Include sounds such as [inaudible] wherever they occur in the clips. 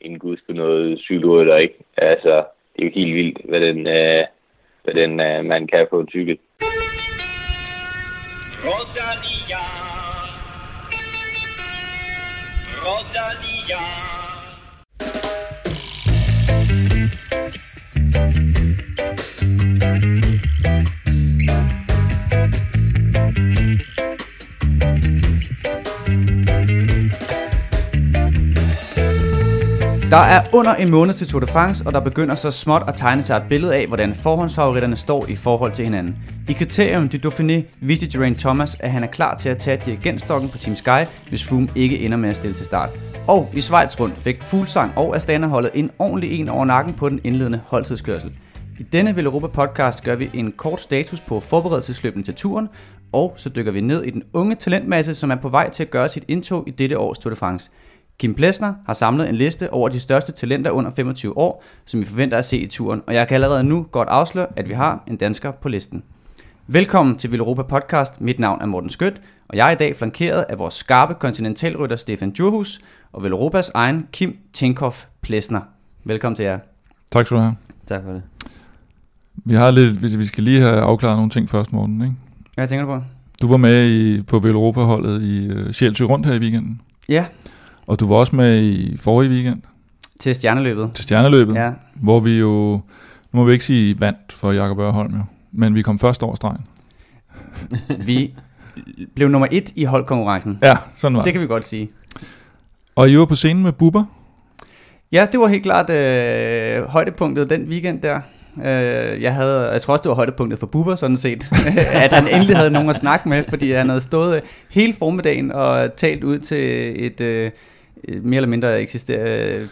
en gudske noget cykelrytter, ikke? Altså, det er jo helt vildt, hvad den, øh, hvad den øh, man kan på en cykel. Rodania. Rodalia. Der er under en måned til Tour de France, og der begynder så småt at tegne sig et billede af, hvordan forhåndsfavoritterne står i forhold til hinanden. I kriterium du Dauphiné viste Geraint Thomas, at han er klar til at tage dirigentstokken på Team Sky, hvis Froome ikke ender med at stille til start. Og i Schweiz rundt fik Fuglsang og Astana holdet en ordentlig en over nakken på den indledende holdtidskørsel. I denne Vil Europa podcast gør vi en kort status på forberedelsesløbene til turen, og så dykker vi ned i den unge talentmasse, som er på vej til at gøre sit indtog i dette års Tour de France. Kim Plesner har samlet en liste over de største talenter under 25 år, som vi forventer at se i turen, og jeg kan allerede nu godt afsløre, at vi har en dansker på listen. Velkommen til Villeuropa Podcast. Mit navn er Morten Skødt, og jeg er i dag flankeret af vores skarpe kontinentalrytter Stefan Djurhus og Villeuropas egen Kim Tinkoff Plesner. Velkommen til jer. Tak skal du have. Tak for det. Vi har lidt, hvis vi skal lige have afklaret nogle ting først, Morten, ikke? Hvad tænker du på? Du var med i, på Villeuropa-holdet i uh, Sjælsø rundt her i weekenden. Ja, Og du var også med i forrige weekend til stjerneløbet. til Stjerneløbet, Ja, hvor vi jo, nu må vi ikke sige vandt for Jakob Ørholm jo, men vi kom først over stregen. [laughs] vi blev nummer et i holdkonkurrencen. Ja, sådan var Det det. kan vi godt sige. Og I var på scenen med Bubber. Ja, det var helt klart øh, højdepunktet den weekend der. Øh, jeg, havde, jeg tror også, det var højdepunktet for Bubber sådan set, [laughs] at han endelig havde nogen at snakke med, fordi han havde stået hele formiddagen og talt ud til et øh, et mere eller mindre eksister,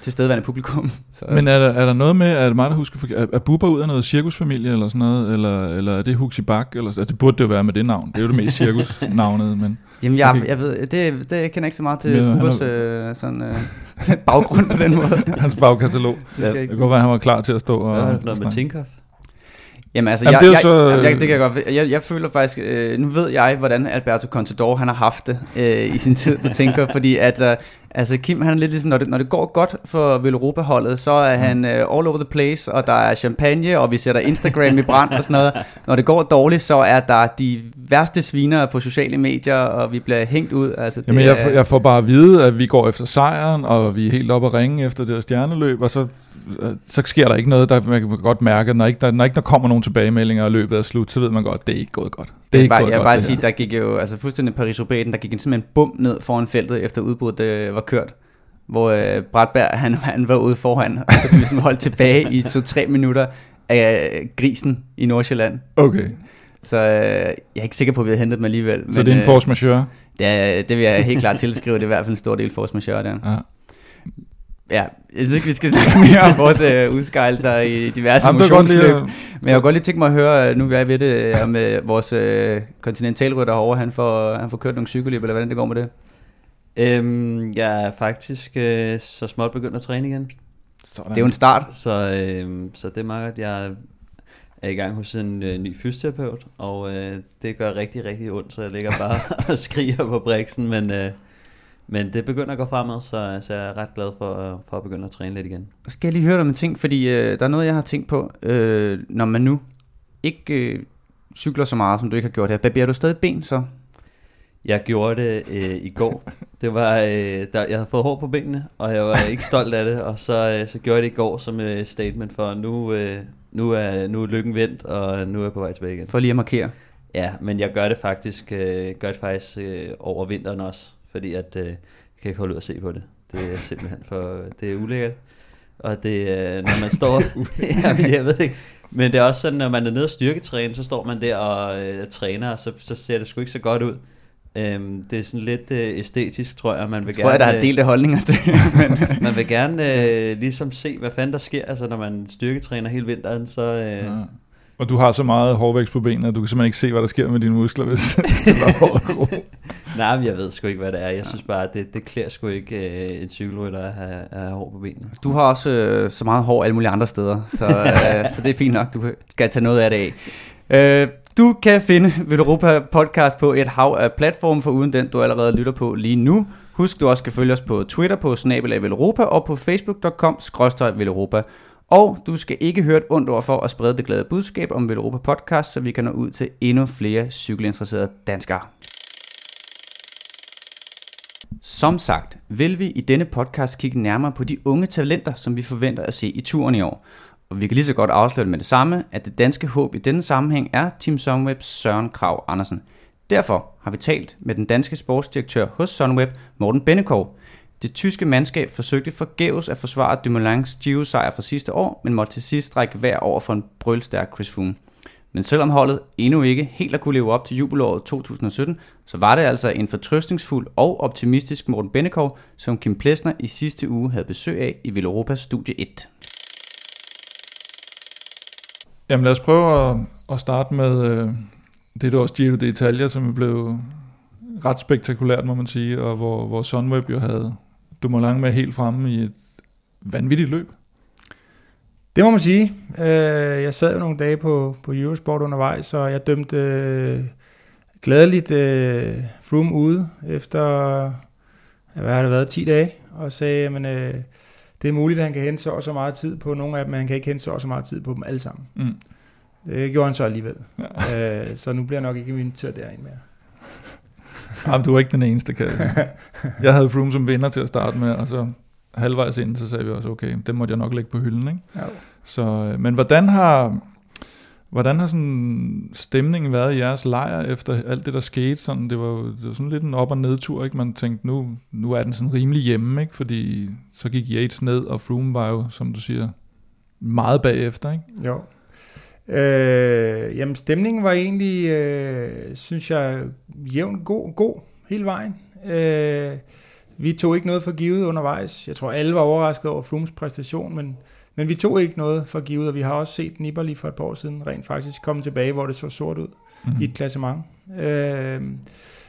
tilstedeværende publikum. [laughs] Så, Men er der, er der noget med, det mig, der husker, er, er Bubber ud af noget cirkusfamilie eller sådan noget, eller, eller er det Huxi Bak? Eller, altså, det burde det jo være med det navn. Det er jo det mest [laughs] cirkusnavnet, men jamen, jeg, okay. jeg ved, det, det jeg kender ikke så meget til Ja, han Bubbers øh, sådan, øh, [laughs] baggrund på den måde. hans bagkatalog. Det jeg Det kan godt være, at han var klar til at stå og... Har du noget med. Tinkoff? Jamen altså, Jamen, jeg, det så- jeg, jeg, det kan jeg godt. Jeg, jeg føler faktisk, øh, nu ved jeg, hvordan Alberto Contador han har haft det øh, i sin tid på Tinker, [laughs] fordi at øh, altså Kim han er lidt ligesom, når det, når det går godt for Villeuropa holdet, så er han øh, all over the place, og der er champagne, og vi sætter Instagram i brand og sådan noget. Når det går dårligt, så er der de værste sviner på sociale medier, og vi bliver hængt ud. Altså, det Jamen, jeg, er- får- jeg får bare at vide, at vi går efter sejren, og vi er helt oppe at ringe efter det her stjerneløb, og så, øh, så sker der ikke noget, der man kan godt mærke, når ikke, der, når ikke der kommer nogen tilbagemeldinger, og løbet er slut, så ved man godt, at det er ikke gået godt. Det er jeg ikke bare, gået jeg godt, bare det sige, der gik jo altså fuldstændig paris roubaix der gik en simpelthen bum ned foran feltet, efter udbruddet øh, var kørt. Hvor øh, Bratberg, han, han var ude foran, og så blev ligesom holdt tilbage i to-tre minutter af øh, grisen i Nordsjælland. Okay, Så øh, jeg er ikke sikker på, at vi havde hentet dem alligevel. så det er en øh, force majeure. det, er, det vil jeg helt klart tilskrive, det er i hvert fald en stor del force majeure der. Ja. Ja, jeg synes ikke, vi skal snakke mere om vores øh, udskejelser i diverse Jamen, er lige, motionsløb. Men jeg kunne godt lige tænke mig at høre, øh, nu er jeg ved det, øh, med vores øh, kontinentalrytter herovre, han får, han får kørt nogle cykelløb, eller hvordan det går med det. Øhm, jeg er faktisk øh, så småt begyndt at træne igen. Sådan. Det er jo en start. Så, øhm, så det er meget godt. Jeg er i gang hos en øh, ny fysioterapeut, og øh, det gør rigtig, rigtig ondt, så jeg ligger bare [laughs] og skriger på briksen, men, øh, men det begynder at gå fremad, så, så jeg er ret glad for, for at begynde at træne lidt igen. Skal jeg lige høre dig om en ting, fordi øh, der er noget, jeg har tænkt på, øh, når man nu ikke øh, cykler så meget, som du ikke har gjort her. Barberer du stadig ben så? Jeg gjorde det øh, i går. Det var, øh, der, jeg havde fået hår på benene, og jeg var ikke stolt af det. Og så, øh, så gjorde jeg det i går som øh, statement for, nu, øh, nu, er, nu er lykken vendt, og nu er jeg på vej tilbage igen. For lige at markere. Ja, men jeg gør det faktisk, øh, gør det faktisk øh, over vinteren også, fordi at, øh, jeg kan ikke holde ud at se på det. Det er simpelthen for, det er ulækkert. Og det, øh, når man står, [laughs] [laughs] Jamen, jeg ved det ikke, men det er også sådan, når man er nede og styrketræne, så står man der og øh, træner, og så, så ser det sgu ikke så godt ud. Øhm, det er sådan lidt øh, æstetisk, tror jeg, man vil Jeg tror jeg, der har øh, delte holdninger til. [laughs] men, man vil gerne øh, ligesom se, hvad fanden der sker, altså når man styrketræner hele vinteren, så... Øh, Ja. Og du har så meget hårvækst på benene, at du kan simpelthen ikke se, hvad der sker med dine muskler, hvis, [laughs] hvis det lader håret. Nej, men jeg ved sgu ikke, hvad det er. Jeg synes bare, at det, det klæder sgu ikke øh, en cykelrytter at have, have hår på benene. du har også øh, så meget hår alle mulige andre steder, så, [laughs] øh, så det er fint nok. Du skal tage noget af det af. Øh, du kan finde Europa podcast på et hav af platforme, for uden den du allerede lytter på lige nu. Husk, du også skal følge os på Twitter på Snabelag Europa og på facebook.com Europa. Og du skal ikke høre et ondt ord for at sprede det glade budskab om Europa podcast, så vi kan nå ud til endnu flere cykelinteresserede danskere. Som sagt vil vi i denne podcast kigge nærmere på de unge talenter, som vi forventer at se i turen i år. Og vi kan lige så godt afsløre med det samme, at det danske håb i denne sammenhæng er Team Sunwebs Søren Krav Andersen. Derfor har vi talt med den danske sportsdirektør hos Sunweb, Morten Bennekov. Det tyske mandskab forsøgte forgæves at forsvare Dumoulin's Giro-sejr fra sidste år, men måtte til sidst strække hver over for en brølstærk Chris Froome. Men selvom holdet endnu ikke helt har kunne leve op til jubelåret 2017, så var det altså en fortrøstningsfuld og optimistisk Morten Bennekov, som Kim Plesner i sidste uge havde besøg af i Villeuropas Studie 1. Jamen lad os prøve at, at starte med øh, det, der også Giro d'Italia, som blev ret spektakulært, må man sige, og hvor, hvor Sunweb jo havde Dumoulin med helt fremme i et vanvittigt løb. Det må man sige. Øh, jeg sad jo nogle dage på, på Eurosport undervejs, så jeg dømte øh, gladeligt øh, Froome ude efter, hvad har det været, 10 dage, og sagde, at øh, det er muligt, at han kan hente så og så meget tid på nogle af dem, men han kan ikke hente så og så meget tid på dem alle sammen. Mm. Det gjorde han så alligevel. Ja. Øh, så nu bliver jeg nok ikke inviteret derind mere. Jamen, du er ikke den eneste, kan jeg sige. Jeg havde Froome som vinder til at starte med, og så halvvejs ind, så sagde vi også, okay, det måtte jeg nok lægge på hylden. Ikke? Ja. Så, øh, men hvordan har, hvordan har sådan stemningen været i jeres lejr efter alt det, der skete? Sådan, det, var, det var sådan lidt en op- og nedtur, ikke? Man tænkte, nu, nu er den sådan rimelig hjemme, ikke? fordi så gik Yates ned, og Froome var jo, som du siger, meget bagefter. Ikke? Jo. Øh, jamen stemningen var egentlig, øh, synes jeg, jævn god, god hele vejen. Øh, vi tog ikke noget for givet undervejs. Jeg tror, alle var overrasket over Frooms præstation, men, men vi tog ikke noget for givet, og vi har også set Nibali for et par år siden rent faktisk komme tilbage, hvor det så sort ud mm-hmm. i et klassement. Øh,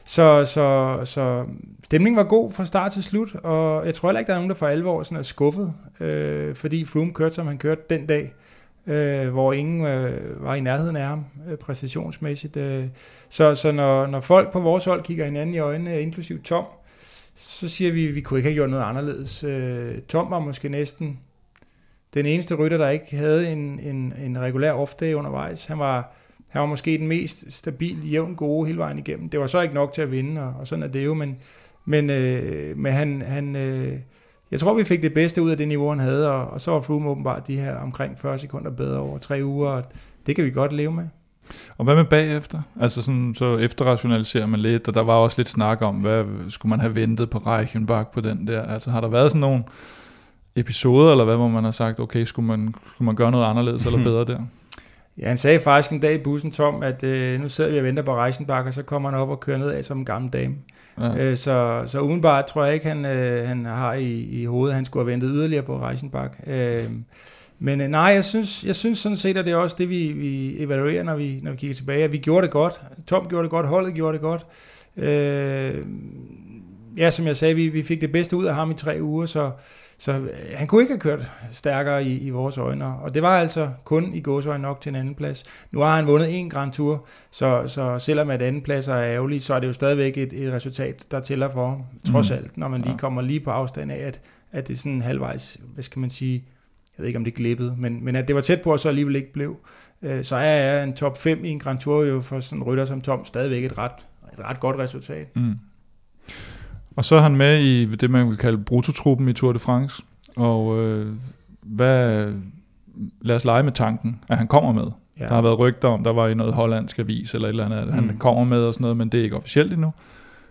så, så, så stemningen var god fra start til slut, og jeg tror heller ikke, der er nogen, der for alvor sådan er skuffet, øh, fordi Froome kørte, som han kørte den dag, øh, hvor ingen øh, var i nærheden af ham øh, præstationsmæssigt. Øh. Så, så når, når folk på vores hold kigger hinanden i øjnene, inklusiv Tom, så siger vi, at vi kunne ikke have gjort noget anderledes. Øh, Tom var måske næsten den eneste rytter, der ikke havde en, en, en regulær off-day undervejs. Han var, han var måske den mest stabil, jævn gode hele vejen igennem. Det var så ikke nok til at vinde, og, og sådan er det jo, men, men, øh, men han, han, øh, jeg tror, vi fik det bedste ud af det niveau, han havde, og, og så var Froome åbenbart de her omkring 40 sekunder bedre over tre uger, og det kan vi godt leve med. Og hvad med bagefter? Altså sådan, så efterrationaliserer man lidt, og der var også lidt snak om, hvad skulle man have ventet på Reichenbach på den der? Altså har der været sådan nogle episoder, eller hvad, hvor man har sagt, okay, skulle man, skulle man gøre noget anderledes eller [laughs] bedre der? Ja, han sagde faktisk en dag i bussen, Tom, at øh, nu sidder vi og venter på Reichenbach, og så kommer han op og kører ned af som en gammel dame. Ja. Øh, så, så udenbart tror jeg ikke, han, øh, han har i, i hovedet, at han skulle have ventet yderligere på Reichenbach. Øh, men øh, nej, jeg synes, jeg synes sådan set, at det er også det, vi, vi evaluerer, når vi, når vi kigger tilbage. At vi gjorde det godt. Tom gjorde det godt, holdet gjorde det godt. Øh, ja, som jeg sagde, vi, vi fik det bedste ud af ham i tre uger, så, så øh, han kunne ikke have kørt stærkere i, i vores øjne, og det var altså kun i gåsøjne nok til en anden plads. Nu har han vundet en Grand Tour, så, så selvom at anden plads er ærgerlig, så er det jo stadigvæk et, et resultat, der tæller for ham, trods mm. alt, når man lige kommer lige på afstand af, at, at det er sådan halvvejs, hvad skal man sige, jeg ved ikke om det glippede, men, men at det var tæt på, og så alligevel ikke blev. Øh, så er en top 5 i en Grand Tour jo for sådan en rytter som Tom stadigvæk et ret, et ret godt resultat. Mm. Og så er han med i det, man vil kalde brutotruppen i Tour de France. Og øh, hvad, lad os lege med tanken, at han kommer med. Ja. Der har været rygter om, der var i noget hollandsk avis eller et eller andet, at han mm. kommer med og sådan noget, men det er ikke officielt endnu.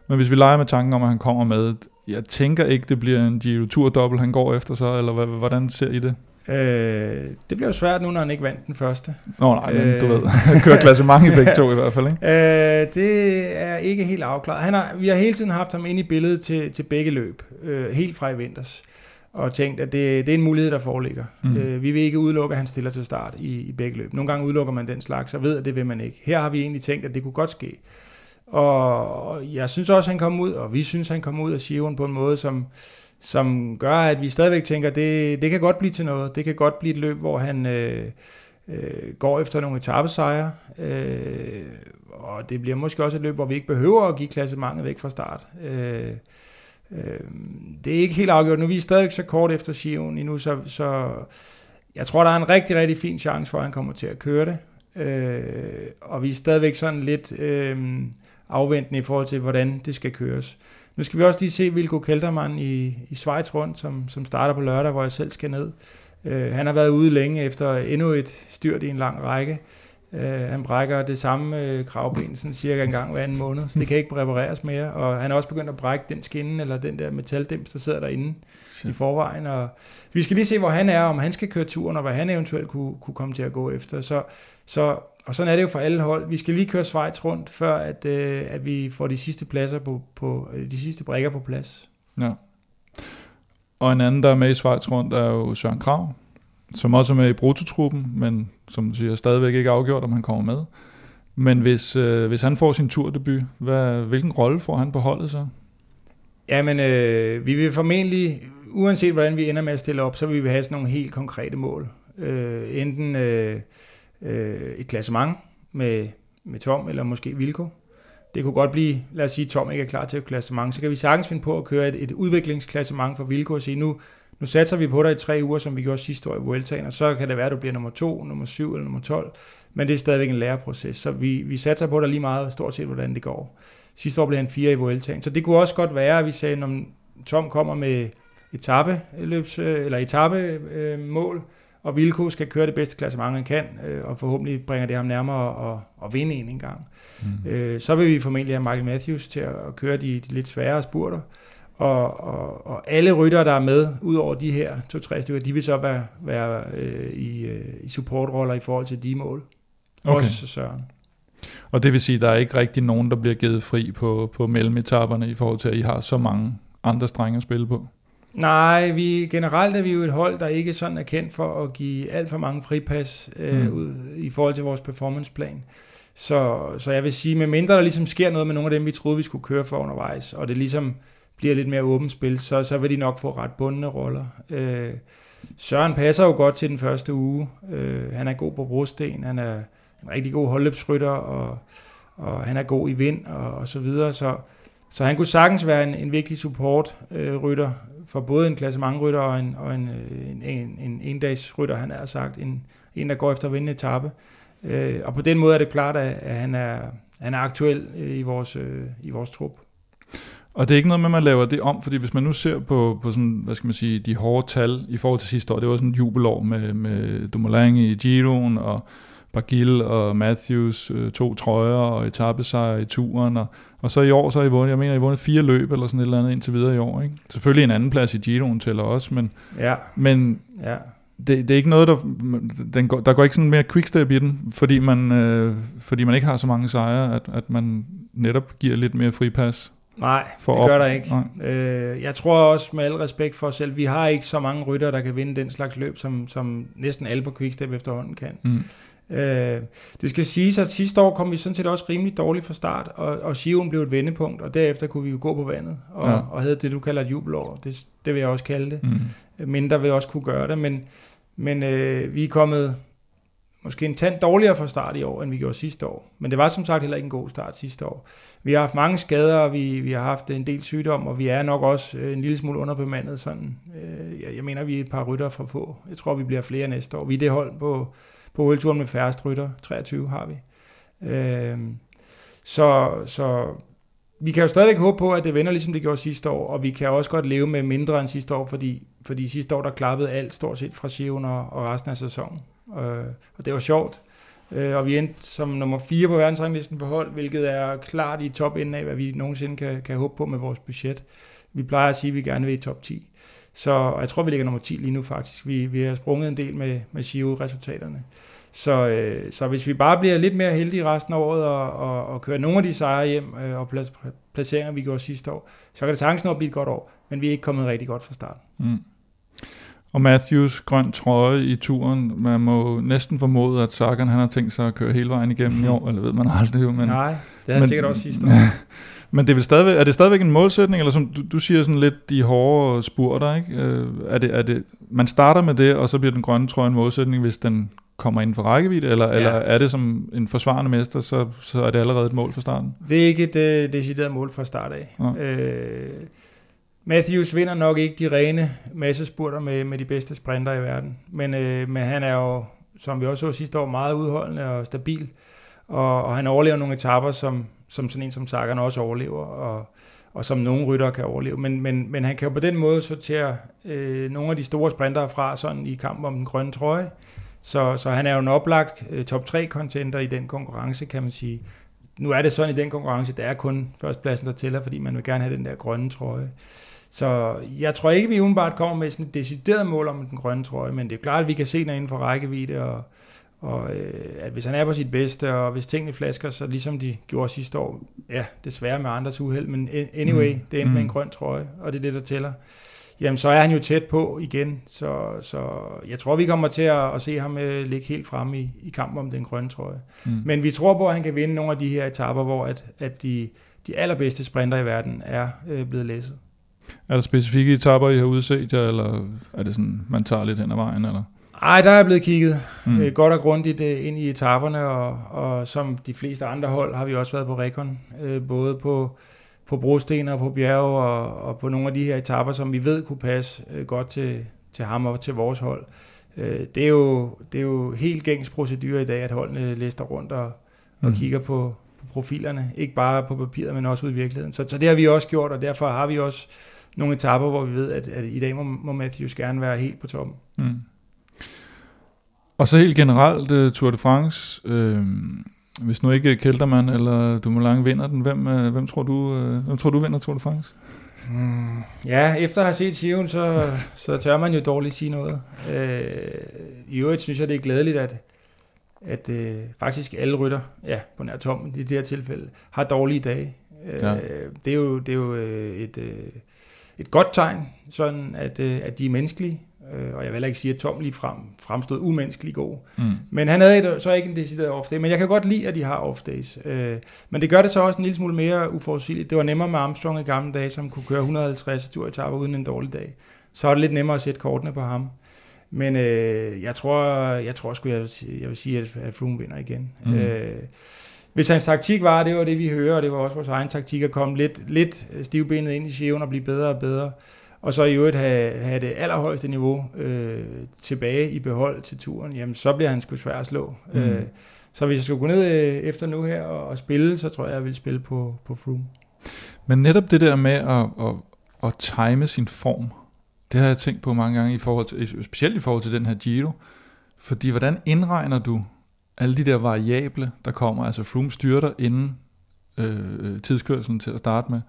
Men hvis vi leger med tanken om, at han kommer med, jeg tænker ikke, det bliver en Giro Tour dobbelt, han går efter så, eller hvordan ser I det? Øh, det bliver jo svært nu, når han ikke vandt den første. Nå nej, men øh, du ved, [laughs] kører klassement i begge to i [laughs] hvert fald, ikke? Øh, det er ikke helt afklaret. Han har, vi har hele tiden haft ham inde i billedet til, til begge løb, øh, helt fra i vinters, og tænkt, at det, det er en mulighed, der foreligger. Mm. Øh, vi vil ikke udelukke, at han stiller til start i, i begge løb. Nogle gange udelukker man den slags, og ved, at det vil man ikke. Her har vi egentlig tænkt, at det kunne godt ske. Og jeg synes også, at han kom ud, og vi synes, at han kom ud af Giroen på en måde, som, som gør, at vi stadigvæk tænker, at det, det kan godt blive til noget. Det kan godt blive et løb, hvor han øh, øh, går efter nogle etappesejre. Øh, og det bliver måske også et løb, hvor vi ikke behøver at give klassementet væk fra start. Øh, øh, det er ikke helt afgjort. Nu er vi stadigvæk så kort efter Sion endnu, så, så jeg tror, der er en rigtig, rigtig fin chance for, at han kommer til at køre det. Øh, og vi er stadigvæk sådan lidt øh, afventende i forhold til, hvordan det skal køres. Nu skal vi også lige se Vilko Keltermann i, i Schweiz rundt, som, som starter på lørdag, hvor jeg selv skal ned. Øh, han har været ude længe efter endnu et styrt i en lang række. Øh, han brækker det samme øh, kravben sådan cirka en gang hver anden måned, så det kan ikke repareres mere. Og han er også begyndt at brække den skinne, eller den der metaldims, der sidder derinde Shit. i forvejen. Og vi skal lige se, hvor han er, om han skal køre turen, og hvad han eventuelt kunne, kunne komme til at gå efter. Så, så, og sådan er det jo for alle hold. Vi skal lige køre Schweiz rundt, før at, øh, at vi får de sidste pladser på, på øh, de sidste brækker på plads. Ja. Og en anden, der er med i Schweiz rundt, er jo Søren Krav, som også er med i brutotruppen, men som du siger, stadigvæk ikke afgjort, om han kommer med. Men hvis, øh, hvis han får sin turdebut, hvad, hvilken rolle får han på holdet så? Jamen, øh, vi vil formentlig, uanset hvordan vi ender med at stille op, så vil vi have sådan nogle helt konkrete mål. Øh, enten øh, øh, et klassement med, med Tom, eller måske Vilko. Det kunne godt blive, lad os sige, Tom ikke er klar til et klassement, så kan vi sagtens finde på at køre et, et udviklingsklassement for Vilko og sige, nu, nu satser vi på dig i tre uger, som vi gjorde sidste år i Vueltaen, og så kan det være, at du bliver nummer to, nummer syv eller nummer 12, men det er stadigvæk en læreproces, så vi, vi satser på dig lige meget, stort set, hvordan det går. Sidste år blev han fire i Vueltaen, så det kunne også godt være, at vi sagde, når Tom kommer med etape, løbs, øh, eller etape øh, mål, og Vilko skal køre det bedste klassement, han kan, øh, og forhåbentlig bringer det ham nærmere at, at vinde en en gang. Mm. Øh, så vil vi formentlig have Michael Matthews til at køre de, de lidt sværere spurter, og, og, og alle rytter, der er med, ud over de her to-tre stykker, de vil så være, være øh, i, øh, i supportroller i forhold til de mål. Okay. Også Søren. Og det vil sige, at der er ikke rigtig nogen, der bliver givet fri på, på mellemetapperne i forhold til, at I har så mange andre strenge at spille på? Nej, vi, generelt er vi jo et hold, der ikke sådan er kendt for at give alt for mange fripas øh, mm. ud i forhold til vores performanceplan. Så, så jeg vil sige, med mindre der ligesom sker noget med nogle af dem, vi troede, vi skulle køre for undervejs, og det ligesom bliver lidt mere åbent spil, så, så vil de nok få ret bundne roller. Øh, Søren passer jo godt til den første uge. Øh, han er god på brosten, han er en rigtig god holdløbsrytter, og, og han er god i vind, og, og så videre. Så, så han kunne sagtens være en, en vigtig supportrytter øh, for både en klasse mange rytter og en, og en, øh, en, en, en en rytter, han har sagt, en, en der går efter at vinde etape. Øh, og på den måde er det klart, at, at han, er, han er aktuel øh, i vores, øh, i vores trup. Og det er ikke noget med, at man laver det om, fordi hvis man nu ser på, på sådan, hvad skal man sige, de hårde tal i forhold til sidste år, det var sådan et jubelår med, med Dumoulin i Giroen og Bargill og Matthews, øh, to trøjer og etappesejr i turen. Og, og så i år, så har I vundet, jeg mener, I vundet fire løb eller sådan et eller andet indtil videre i år. Ikke? Selvfølgelig en anden plads i Giroen tæller også, men, ja. men ja. Det, det er ikke noget, der, den går, der går ikke sådan mere quickstep i den, fordi man, øh, fordi man ikke har så mange sejre, at, at man netop giver lidt mere fripas. Nej, for det op. gør der ikke. Øh, jeg tror også med al respekt for os selv, vi har ikke så mange rytter, der kan vinde den slags løb, som, som næsten alle på Quickstep efterhånden kan. Mm. Øh, det skal siges, at sidste år kom vi sådan set også rimelig dårligt fra start, og, og Shiven blev et vendepunkt, og derefter kunne vi jo gå på vandet, og, ja. og havde det, du kalder et jubelår. Det, det vil jeg også kalde det. Mm. Mindre vil også kunne gøre det, men, men øh, vi er kommet måske en tand dårligere fra start i år, end vi gjorde sidste år. Men det var som sagt heller ikke en god start sidste år. Vi har haft mange skader, og vi, vi har haft en del sygdom, og vi er nok også øh, en lille smule underbemandet. Sådan. Øh, jeg, jeg mener, vi er et par rytter for få. Jeg tror, vi bliver flere næste år. Vi er det hold på på OL-turen med færrest rytter. 23 har vi. Øh, så, så vi kan jo stadigvæk håbe på, at det vender ligesom det gjorde sidste år, og vi kan også godt leve med mindre end sidste år, fordi, fordi sidste år der klappede alt stort set fra Sion og, og resten af sæsonen. Øh, og det var sjovt. Øh, og vi endte som nummer 4 på verdensranglisten for hold, hvilket er klart i top af, hvad vi nogensinde kan, kan håbe på med vores budget. Vi plejer at sige, at vi gerne vil i top 10. Så jeg tror, vi ligger nummer 10 lige nu faktisk. Vi, vi har sprunget en del med, med Giro-resultaterne. Så, øh, så hvis vi bare bliver lidt mere heldige resten af året og, og, og kører nogle af de sejre hjem øh, og placeringer, vi gjorde sidste år, så kan det sagtens nå at blive et godt år. Men vi er ikke kommet rigtig godt fra starten. Mm. Og Matthews grøn trøje i turen, man må næsten formode, at Sagan han har tænkt sig at køre hele vejen igennem i [laughs] år, eller ved man aldrig jo. Men, Nej, det har han sikkert også sidste [laughs] år. Men det er, stadigvæk, er det stadigvæk en målsætning, eller som du, du siger sådan lidt de hårde spurter, ikke? Øh, er det, er det, man starter med det, og så bliver den grønne trøje en målsætning, hvis den kommer inden for rækkevidde, eller, ja. eller er det som en forsvarende mester, så, så er det allerede et mål fra starten? Det er ikke et uh, decideret mål fra start af. Ja. Øh, Matthews vinder nok ikke de rene massespurter med, med de bedste sprinter i verden, men, øh, men han er jo, som vi også så sidste år, meget udholdende og stabil, og, og han overlever nogle etaper, som, som sådan en som Sagan også overlever, og, og som nogle ryttere kan overleve. Men, men, men han kan jo på den måde sortere øh, nogle af de store sprintere fra sådan i kampen om den grønne trøje. Så, så han er jo en oplagt øh, top 3 contender i den konkurrence, kan man sige. Nu er det sådan i den konkurrence, der er kun førstpladsen, der tæller, fordi man vil gerne have den der grønne trøje. Så jeg tror ikke, vi umiddelbart kommer med sådan et decideret mål om den grønne trøje, men det er klart, at vi kan se den inden for rækkevidde, og, og øh, at hvis han er på sit bedste, og hvis tingene flasker, så ligesom de gjorde sidste år, ja, desværre med andres uheld, men anyway, mm. det endte mm. med en grøn trøje, og det er det, der tæller. Jamen, så er han jo tæt på igen, så, så jeg tror, vi kommer til at, at se ham øh, ligge helt fremme i, i kampen om den grønne trøje. Mm. Men vi tror på, at han kan vinde nogle af de her etaper, hvor at, at de, de allerbedste sprinter i verden er øh, blevet læsset. Er der specifikke etaper, I har udset jer, eller er det sådan, man tager lidt hen ad vejen, eller? Ej, der er blevet kigget mm. øh, godt og grundigt øh, ind i etaperne, og, og som de fleste andre hold har vi også været på Rekon, øh, både på, på brosten og på bjerge, og, og på nogle af de her etaper, som vi ved kunne passe øh, godt til, til ham og til vores hold. Øh, det, er jo, det er jo helt gængs procedur i dag, at holdene lister rundt og, og mm. kigger på, på profilerne, ikke bare på papiret, men også ud i virkeligheden. Så, så det har vi også gjort, og derfor har vi også nogle etaper, hvor vi ved, at, at i dag må, må Matthews gerne være helt på toppen. Mm. Og så helt generelt uh, Tour de France, øh, hvis nu ikke Keltermann eller Dumoulin vinder den, hvem, uh, hvem, tror du, uh, hvem tror du vinder Tour de France? Mm, ja, efter at have set Sion, så, så tør man jo dårligt sige noget. Øh, I øvrigt synes jeg, det er glædeligt, at, at øh, faktisk alle rytter, ja, på nær Tom i det her tilfælde, har dårlige dage. Øh, ja. Det er jo, det er jo et, et godt tegn, sådan at, at de er menneskelige, Øh, og jeg vil heller ikke sige, at Tom lige frem, fremstod umenneskelig god. Mm. Men han havde et, så ikke en decideret off day. Men jeg kan godt lide, at de har off days. Øh, men det gør det så også en lille smule mere uforudsigeligt. Det var nemmere med Armstrong i gamle dage, som kunne køre 150 tur etaper uden en dårlig dag. Så er det lidt nemmere at sætte kortene på ham. Men øh, jeg tror, jeg tror sgu, jeg vil sige, jeg vil sige at, at Froome vinder igen. Mm. Øh, hvis hans taktik var, det var det vi hører, og det var også vores egen taktik, at komme lidt, lidt stivbenet ind i Sion og blive bedre og bedre, og så i øvrigt have, have det allerhøjeste niveau øh, tilbage i behold til turen, jamen så bliver han sgu svær at slå. Mm. Øh, så hvis jeg skulle gå ned øh, efter nu her og, og spille, så tror jeg, jeg vil spille på, på Froome. Men netop det der med at, at, at time sin form, det har jeg tænkt på mange gange, i forhold til, specielt i forhold til den her Giro. Fordi hvordan indregner du alle de der variable, der kommer? Altså Froome styrter inden øh, tidskørselen til at starte med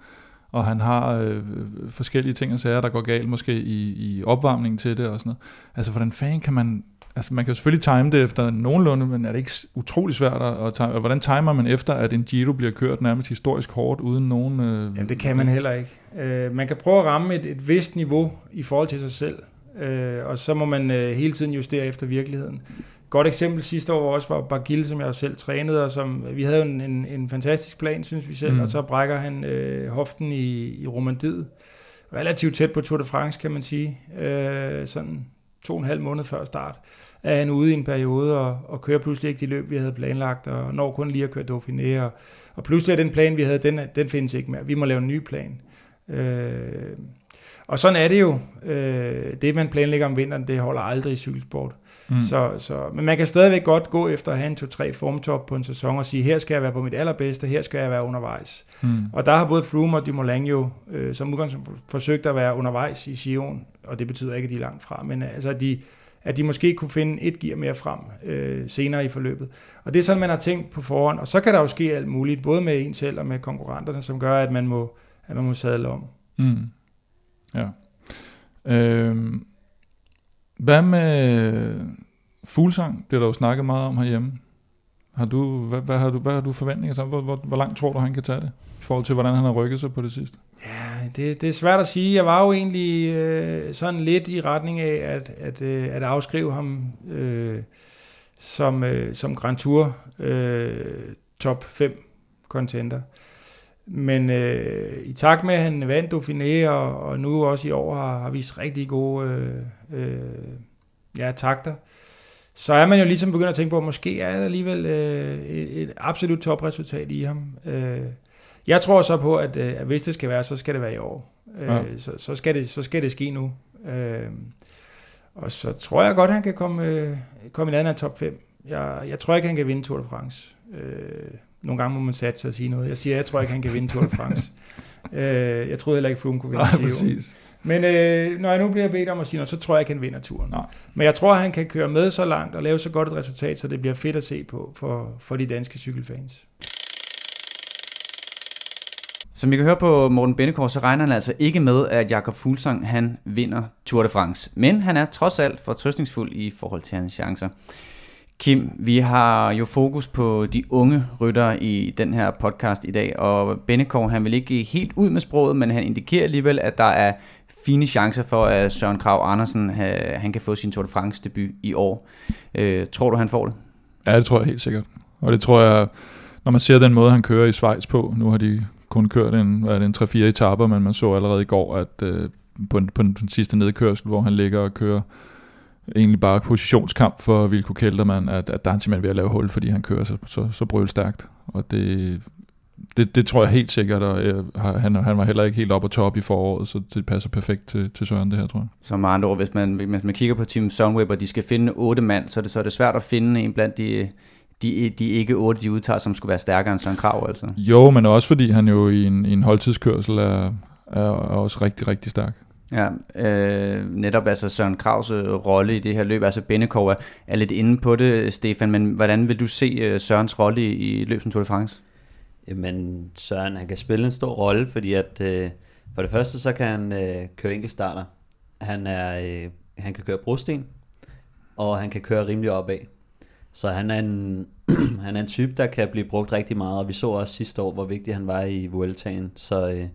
og han har øh, forskellige ting og sager, der går galt måske i, i opvarmningen til det og sådan noget. Altså, hvordan fanden kan man... Altså, man kan jo selvfølgelig time det efter nogenlunde, men er det ikke utrolig svært at time? Og hvordan timer man efter, at en Giro bliver kørt nærmest historisk hårdt, uden nogen... Øh, Jamen, det kan man heller ikke. Øh, man kan prøve at ramme et, et vist niveau i forhold til sig selv, øh, og så må man øh, hele tiden justere efter virkeligheden godt eksempel sidste år også var Bargil, som jeg selv trænede, og som, vi havde en, en, en fantastisk plan, synes vi selv, mm. og så brækker han øh, hoften i, i Romandiet. Relativt tæt på Tour de France, kan man sige. Øh, sådan to og en halv måned før start er han ude i en periode og, og kører pludselig ikke de løb, vi havde planlagt, og når kun lige at køre Dauphiné, og, og pludselig er den plan, vi havde, den, den findes ikke mere. Vi må lave en ny plan. Øh, og sådan er det jo. Øh, det, man planlægger om vinteren, det holder aldrig i cykelsport. Mm. Så, så, men man kan stadigvæk godt gå efter at have en 2-3 formtop på en sæson og sige, her skal jeg være på mit allerbedste, her skal jeg være undervejs. Mm. Og der har både Froome og Dumoulin jo øh, som udgangspunkt forsøgt at være undervejs i Sion, og det betyder ikke, at de er langt fra, men øh, altså, at de, at de måske kunne finde et gear mere frem øh, senere i forløbet. Og det er sådan, man har tænkt på forhånd, og så kan der jo ske alt muligt, både med en selv og med konkurrenterne, som gør, at man må, at man må sadle om. Mm. Ja. Øhm, hvad med øh, det Bliver der jo snakket meget om herhjemme. Har du, hvad, hvad, har du, hvad har du forventninger til? Hvor, hvor, hvor langt tror du, han kan tage det? I forhold til, hvordan han har rykket sig på det sidste? Ja, det, det er svært at sige. Jeg var jo egentlig øh, sådan lidt i retning af at, at, øh, at afskrive ham øh, som, øh, som Grand Tour øh, top 5 contender. Men øh, i takt med, at han vandt Dauphiné, og, og nu også i år har, har vist rigtig gode øh, øh, ja, takter, så er man jo ligesom begyndt at tænke på, at måske er der alligevel øh, et, et absolut topresultat i ham. Øh, Jeg tror så på, at, øh, at hvis det skal være, så skal det være i år. Øh, Ja. så, så, skal det, så skal det ske nu. Øh, og så tror jeg godt, han kan komme, øh, komme i nærheden af top 5. Jeg, jeg tror ikke, han kan vinde Tour de France. Øh, nogle gange må man satse og sige noget. Jeg siger, jeg tror ikke, han kan vinde Tour de France. [laughs] øh, jeg troede heller ikke, Froome kunne vinde Nej, præcis. Men øh, når jeg nu bliver bedt om at sige noget, så tror jeg ikke, han vinder turen. Nej. Men jeg tror, han kan køre med så langt og lave så godt et resultat, så det bliver fedt at se på for, for de danske cykelfans. Som I kan høre på Morten Bennekår, så regner han altså ikke med, at Jakob Fuglsang han vinder Tour de France. Men han er trods alt fortrøstningsfuld i forhold til hans chancer. Kim, vi har jo fokus på de unge ryttere i den her podcast i dag, og Bennekov han vil ikke helt ud med sproget, men han indikerer alligevel, at der er fine chancer for, at Søren Krav Andersen han kan få sin Tour de France debut i år. Øh, tror du, han får det? Ja, det tror jeg helt sikkert. Og det tror jeg, når man ser den måde, han kører i Schweiz på, nu har de kun kørt en, hvad er det, en 3-4 etaper, men man så allerede i går, at øh, på, den, på den sidste nedkørsel, hvor han ligger og kører egentlig bare positionskamp for Vilko Keltermann, at, at der er han simpelthen ved at lave hul, fordi han kører så, så, så brølstærkt. Og det, det, det tror jeg helt sikkert, og øh, han, han var heller ikke helt op på top i foråret, så det passer perfekt til, til Søren, det her, tror jeg. Så med andre ord, hvis man, hvis man kigger på Team Sunweb, og de skal finde otte mand, så er det, så er det svært at finde en blandt de, de, de ikke otte, de udtager, som skulle være stærkere end Søren Krav, altså. Jo, men også fordi han jo i en, i en holdtidskørsel er, er, er også rigtig, rigtig stærk. Ja, øh, netop altså Søren Kravs øh, rolle i det her løb, altså Bennekov er, er lidt inde på det, Stefan, men hvordan vil du se øh, Sørens rolle i, i løbet som Tour de France? Jamen, Søren, han kan spille en stor rolle, fordi at øh, for det første, så kan han øh, køre enkeltstarter. Han, er, øh, han kan køre brosten, og han kan køre rimelig opad. Så han er, en, [clears throat] han er en type, der kan blive brugt rigtig meget, og vi så også sidste år, hvor vigtig han var i Vueltaen. Så, øh,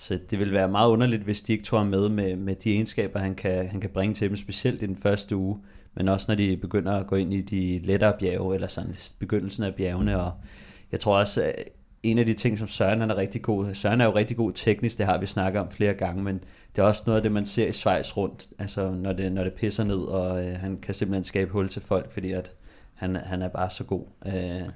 så det vil være meget underligt, hvis de ikke tog ham med med, med de egenskaber, han kan, han kan bringe til dem, specielt i den første uge, men også når de begynder at gå ind i de lettere bjerge, eller sådan begyndelsen af bjergene, og jeg tror også, at en af de ting, som Søren han er rigtig god, Søren er jo rigtig god teknisk, det har vi snakket om flere gange, men det er også noget af det, man ser i Schweiz rundt, altså når det, når det pisser ned, og øh, han kan simpelthen skabe hul til folk, fordi at han, han er bare så god. Øh,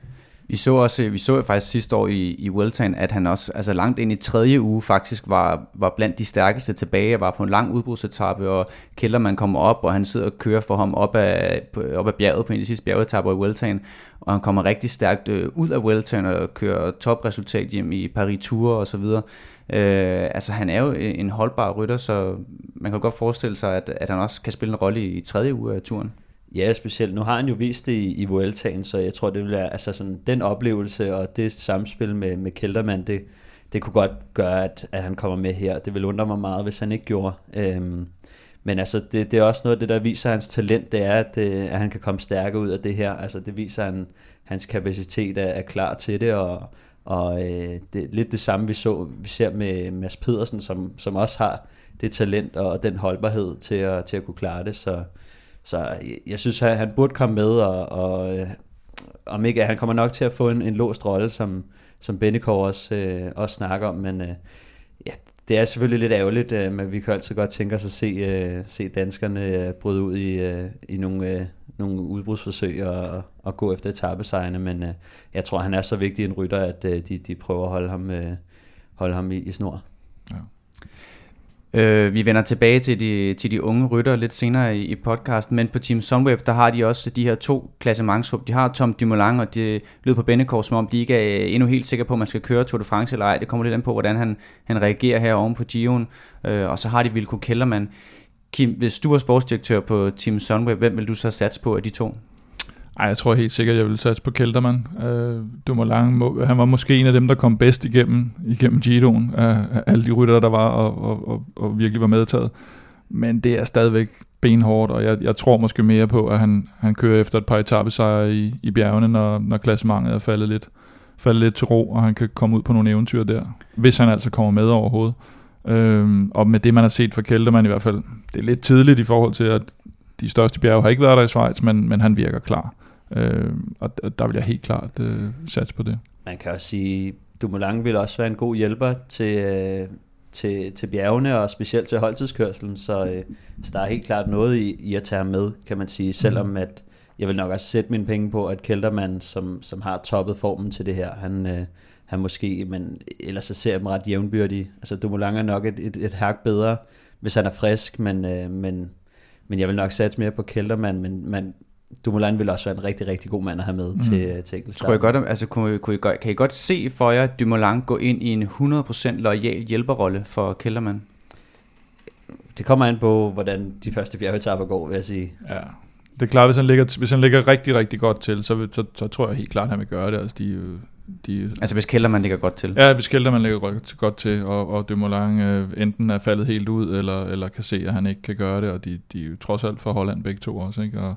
vi så også, vi så faktisk sidste år i, i Weltan, at han også altså langt ind i tredje uge faktisk var, var blandt de stærkeste tilbage, og var på en lang udbrudsetappe, og Kellerman kommer op, og han sidder og kører for ham op af, op af bjerget på en af de sidste bjergetapper i Weltan, og han kommer rigtig stærkt øh, ud af Weltan og kører topresultat hjem i Paris-Tour og så videre. Øh, altså han er jo en holdbar rytter, så man kan godt forestille sig, at, at han også kan spille en rolle i, i tredje uge af turen. Ja, specielt. Nu har han jo vist det i, i Vueltaen, så jeg tror, det vil være, altså sådan, den oplevelse og det samspil med, med Keltermann, det, det kunne godt gøre, at, at han kommer med her. Det vil undre mig meget, hvis han ikke gjorde. Øhm, men altså, det, det er også noget af det, der viser hans talent, det er, at, øh, at han kan komme stærkere ud af det her. Altså, det viser, at han, hans kapacitet er, er klar til det, og, og øh, det er lidt det samme, vi, så, vi ser med Mads Pedersen, som, som også har det talent og den holdbarhed til at, til at kunne klare det. Så, så jeg, jeg synes, at han burde komme med, og, og øh, om ikke, han kommer nok til at få en, en låst rolle, som, som Bennekov også, øh, også snakker om, men øh, ja, det er selvfølgelig lidt ærgerligt, øh, men vi kan altid godt tænke os at se, øh, se danskerne øh, bryde ud i, øh, i nogle, øh, nogle udbrudsforsøg og, og gå efter etappesejrene, men øh, jeg tror, han er så vigtig en rytter, at øh, de, de prøver at holde ham, øh, holde ham i, i snor. Øh, vi vender tilbage til de, til de unge rytter lidt senere i, i podcasten, men på Team Sunweb, der har de også de her to klassementshub. De har Tom Dumoulin, og det lyder på Bennekov, som om de ikke er endnu helt sikre på, om man skal køre Tour de France eller ej. Det kommer lidt an på, hvordan han, han reagerer her oven på Gion. Øh, og så har de Vilko Kellermann. Kim, hvis du er sportsdirektør på Team Sunweb, hvem vil du så satse på af de to? Ej, jeg tror helt sikkert, jeg vil satse på Kelterman. Øh, Dumoulin, må, han var måske en af dem, der kom bedst igennem, igennem Giroen, af, alle de ryttere, der var, og, og, og, og virkelig var medtaget. Men det er stadigvæk benhårdt, og jeg, jeg tror måske mere på, at han, han kører efter et par etappesejre i, i bjergene, når, når klassementet er faldet lidt, faldet lidt til ro, og han kan komme ud på nogle eventyr der, hvis han altså kommer med overhovedet. Øhm, og med det, man har set fra Kelterman i hvert fald, det er lidt tidligt i forhold til, at de største bjerge har ikke været der i Schweiz, men, men han virker klar. Øh, og der vil jeg helt klart øh, satse på det. Man kan også sige, Dumoulin vil også være en god hjælper til, øh, til, til bjergene, og specielt til holdtidskørselen, så, øh, så der er helt klart noget i, i at tage ham med, kan man sige, selvom at jeg vil nok også sætte mine penge på, at Keltermann, som, som har toppet formen til det her, han, øh, han måske, men ellers så ser jeg dem ret jævnbyrdige. Altså Dumoulin er nok et, et, et herk bedre, hvis han er frisk, men, øh, men, men jeg vil nok satse mere på Kelterman, men man, Dumoulin vil også være en rigtig, rigtig god mand at have med mm. til, til enkeltstart. Tror jeg godt, altså, kunne, kunne I, godt- kan I godt se for jer Dumoulin gå ind i en 100% lojal hjælperrolle for Kelterman? Det kommer an på, hvordan de første bjergetapper går, vil jeg sige. Ja. Det er klart, hvis han ligger, hvis han ligger rigtig, rigtig godt til, så, så, så tror jeg helt klart, at han vil gøre det. Altså, de, jo- de, Altså hvis Kelterman ligger godt til. Ja, hvis Kelterman ligger godt- godt til, og, og Dumoulin øh, enten er faldet helt ud, eller, eller kan se, at han ikke kan gøre det, og de, de er jo trods alt fra Holland begge to også. Ikke? Og,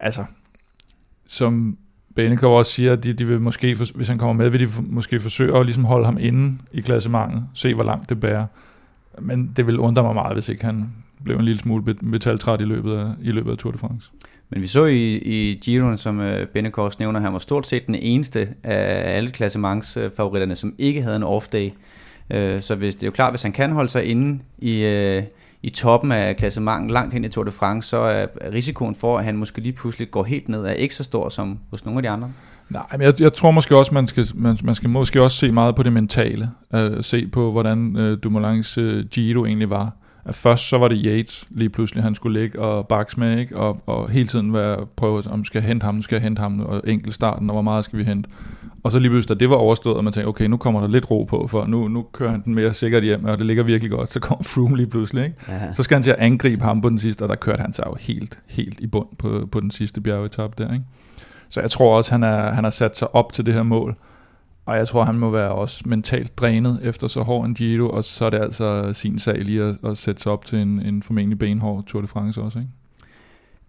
altså, som Benekov også siger, de, de vil måske, for- hvis han kommer med, vil de for- måske forsøge at ligesom holde ham inde i klassementet, se hvor langt det bærer. Men det vil undre mig meget, hvis ikke han blev en lille smule metaltræt i løbet af, i løbet af Tour de France. Men vi så i, i Giroen, som uh, Benekors nævner, han var stort set den eneste af alle klassementsfavoritterne, som ikke havde en off-day. Uh, så hvis, det er jo klart, hvis han kan holde sig inde i, uh, i toppen af klassementet langt hen i Tour de France, så er risikoen for, at han måske lige pludselig går helt ned, er ikke så stor som hos nogle af de andre. Nej, men jeg, jeg tror måske også, man skal, man, man skal måske også se meget på det mentale. Uh, se på, hvordan uh, Dumoulins uh, Giro egentlig var. At først så var det Yates lige pludselig, han skulle ligge og bakse med, ikke? Og, og hele tiden være, prøve, om skal jeg hente ham, skal jeg hente ham, og enkelt starten, og hvor meget skal vi hente. Og så lige pludselig, da det var overstået, og man tænkte, okay, nu kommer der lidt ro på, for nu, nu kører han den mere sikkert hjem, og det ligger virkelig godt, så kommer [laughs] Froome lige pludselig, ikke? Så skal han til at angribe ham på den sidste, og der kørte han sig jo helt, helt i bund på, på den sidste bjergetap der, ikke? Så jeg tror også, han, er, han har sat sig op til det her mål. Og jeg tror, han må være også mentalt drænet efter så hård en Giro, og så er det altså sin sag lige at, at sætte sig op til en, en formentlig benhård Tour de France også, ikke?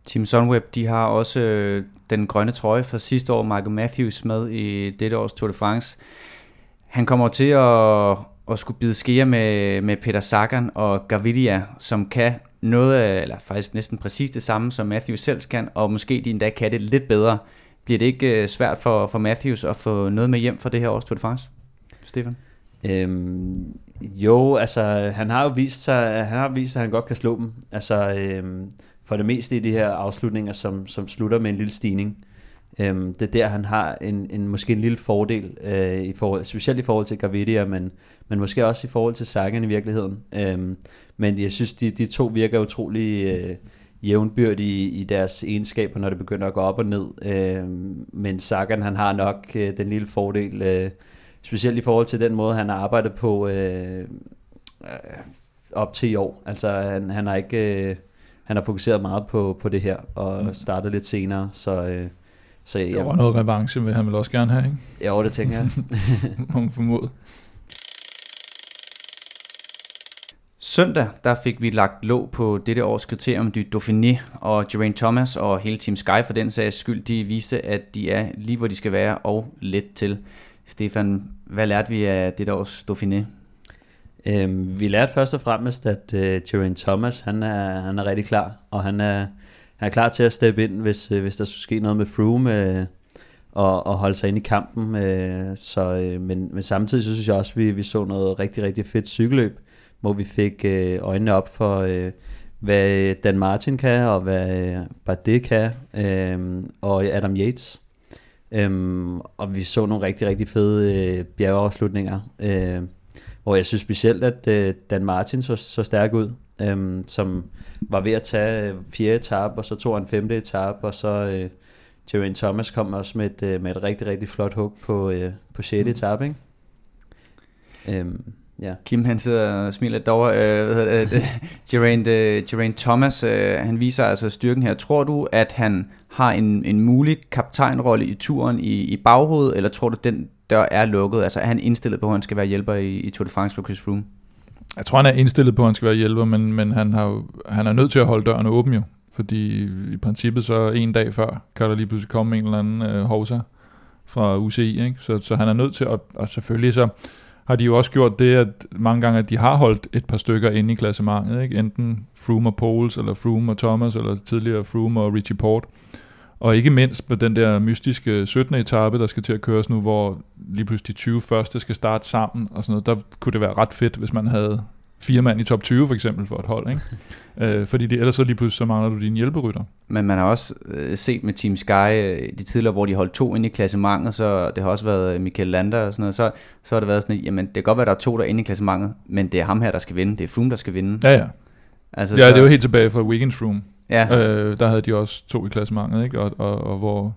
Team Sunweb, de har også øh, den grønne trøje fra sidste år, Michael Matthews, med i dette års Tour de France. Han kommer til at, at skulle bide skære med, med Peter Sagan og Gaviria, som kan noget eller faktisk næsten præcis det samme, som Matthews selv kan, og måske de endda kan det lidt bedre. Bliver det ikke øh, svært for, for Matthews at få noget med hjem fra det her års Tour de France? Stefan? Øhm, jo, altså han har jo vist sig, han har vist, at han godt kan slå dem. Altså øhm, for det meste i de her afslutninger, som, som slutter med en lille stigning. Øhm, det er der, han har en, en måske en lille fordel, øh, i forhold, specielt i forhold til Gaviria, men, men måske også i forhold til Sagan i virkeligheden. Øhm, men jeg synes, de, de to virker utrolig øh, jævnbyrdige i, i deres egenskaber, når det begynder at gå op og ned. Øhm, men Sagan, han har nok øh, den lille fordel, øh, specielt i forhold til den måde, han har arbejdet på øh, øh, op til i år. Altså, han, han har ikke... Øh, han har fokuseret meget på, på det her, og Mm. startet lidt senere, så... Øh, så Det jeg, var noget revanche, vil han vel også gerne have, ikke? jo, det tænker jeg. [laughs] Må man formode. Søndag, der fik vi lagt låg på dette års kriterium du Dauphiné, og Geraint Thomas og hele Team Sky for den sags skyld, de viste, at de er lige hvor de skal være og let til. Stefan, hvad lærte vi af dette års Dauphiné? Øhm, vi lærte først og fremmest, at øh, Geraint Thomas, han er, han er rigtig klar, og han er, han er klar til at steppe ind, hvis, øh, hvis der skulle ske noget med Froome, øh, og, og holde sig ind i kampen. Øh, så, øh, men, men samtidig så synes jeg også, at vi, vi så noget rigtig, rigtig fedt cykelløb, hvor vi fik øh, øjnene op for, øh, hvad Dan Martin kan, og hvad øh, Bardet kan, øh, og Adam Yates. Øhm, og vi så nogle rigtig, rigtig fede øh, bjergeafslutninger, øh, hvor jeg synes specielt, at øh, Dan Martin så, så stærk ud, øhm, som var ved at tage øh, fjerde etape, og så tog han femte etape, og så øh, Geraint Thomas kom også med et, øh, med et rigtig, rigtig flot hug på, øh, på sjette etape, ikke? Øhm, ja. Kim han sidder og smiler lidt derovre. Øh, hvad hedder det? [laughs] Geraint, øh, Geraint Thomas, øh, han viser altså styrken her. Tror du, at han har en, en mulig kaptajnrolle i turen i, i baghovedet, eller tror du, den dør er lukket? Altså er han indstillet på, at han skal være hjælper i, i Tour de France for Chris Froome? Jeg tror, han er indstillet på, at han skal være hjælper, men, men han, har, jo- han er nødt til at holde døren åben jo. Fordi i princippet så en dag før, kan der lige pludselig komme en eller anden øh, hovsa fra UCI. Ikke? Så, så han er nødt til at, og selvfølgelig så har de jo også gjort det, at mange gange, at de har holdt et par stykker inde i klassementet. Ikke? Enten Froome og Poles, eller Froome og Thomas, eller tidligere Froome og Richie Port. Og ikke mindst på den der mystiske 17. etape, der skal til at køres nu, hvor lige pludselig de 20 første skal starte sammen og sådan noget. Der kunne det være ret fedt, hvis man havde fire mand i top 20 for eksempel for et hold, ikke? [laughs] øh, fordi det, ellers så lige pludselig så mangler du dine hjælperytter. Men man har også øh, set med Team Sky øh, de tidligere, hvor de holdt to ind i klassementet, så det har også været Michael Lander og sådan noget, så, så har det været sådan, at, jamen det kan godt være, at der er to der er inde i klassementet, men det er ham her, der skal vinde, det er Froome, der skal vinde. Ja, ja. Altså, Ja, det er jo helt tilbage fra Weekends Room. Ja, Øh, der havde de også to i klassementet, ikke? Og, og, og hvor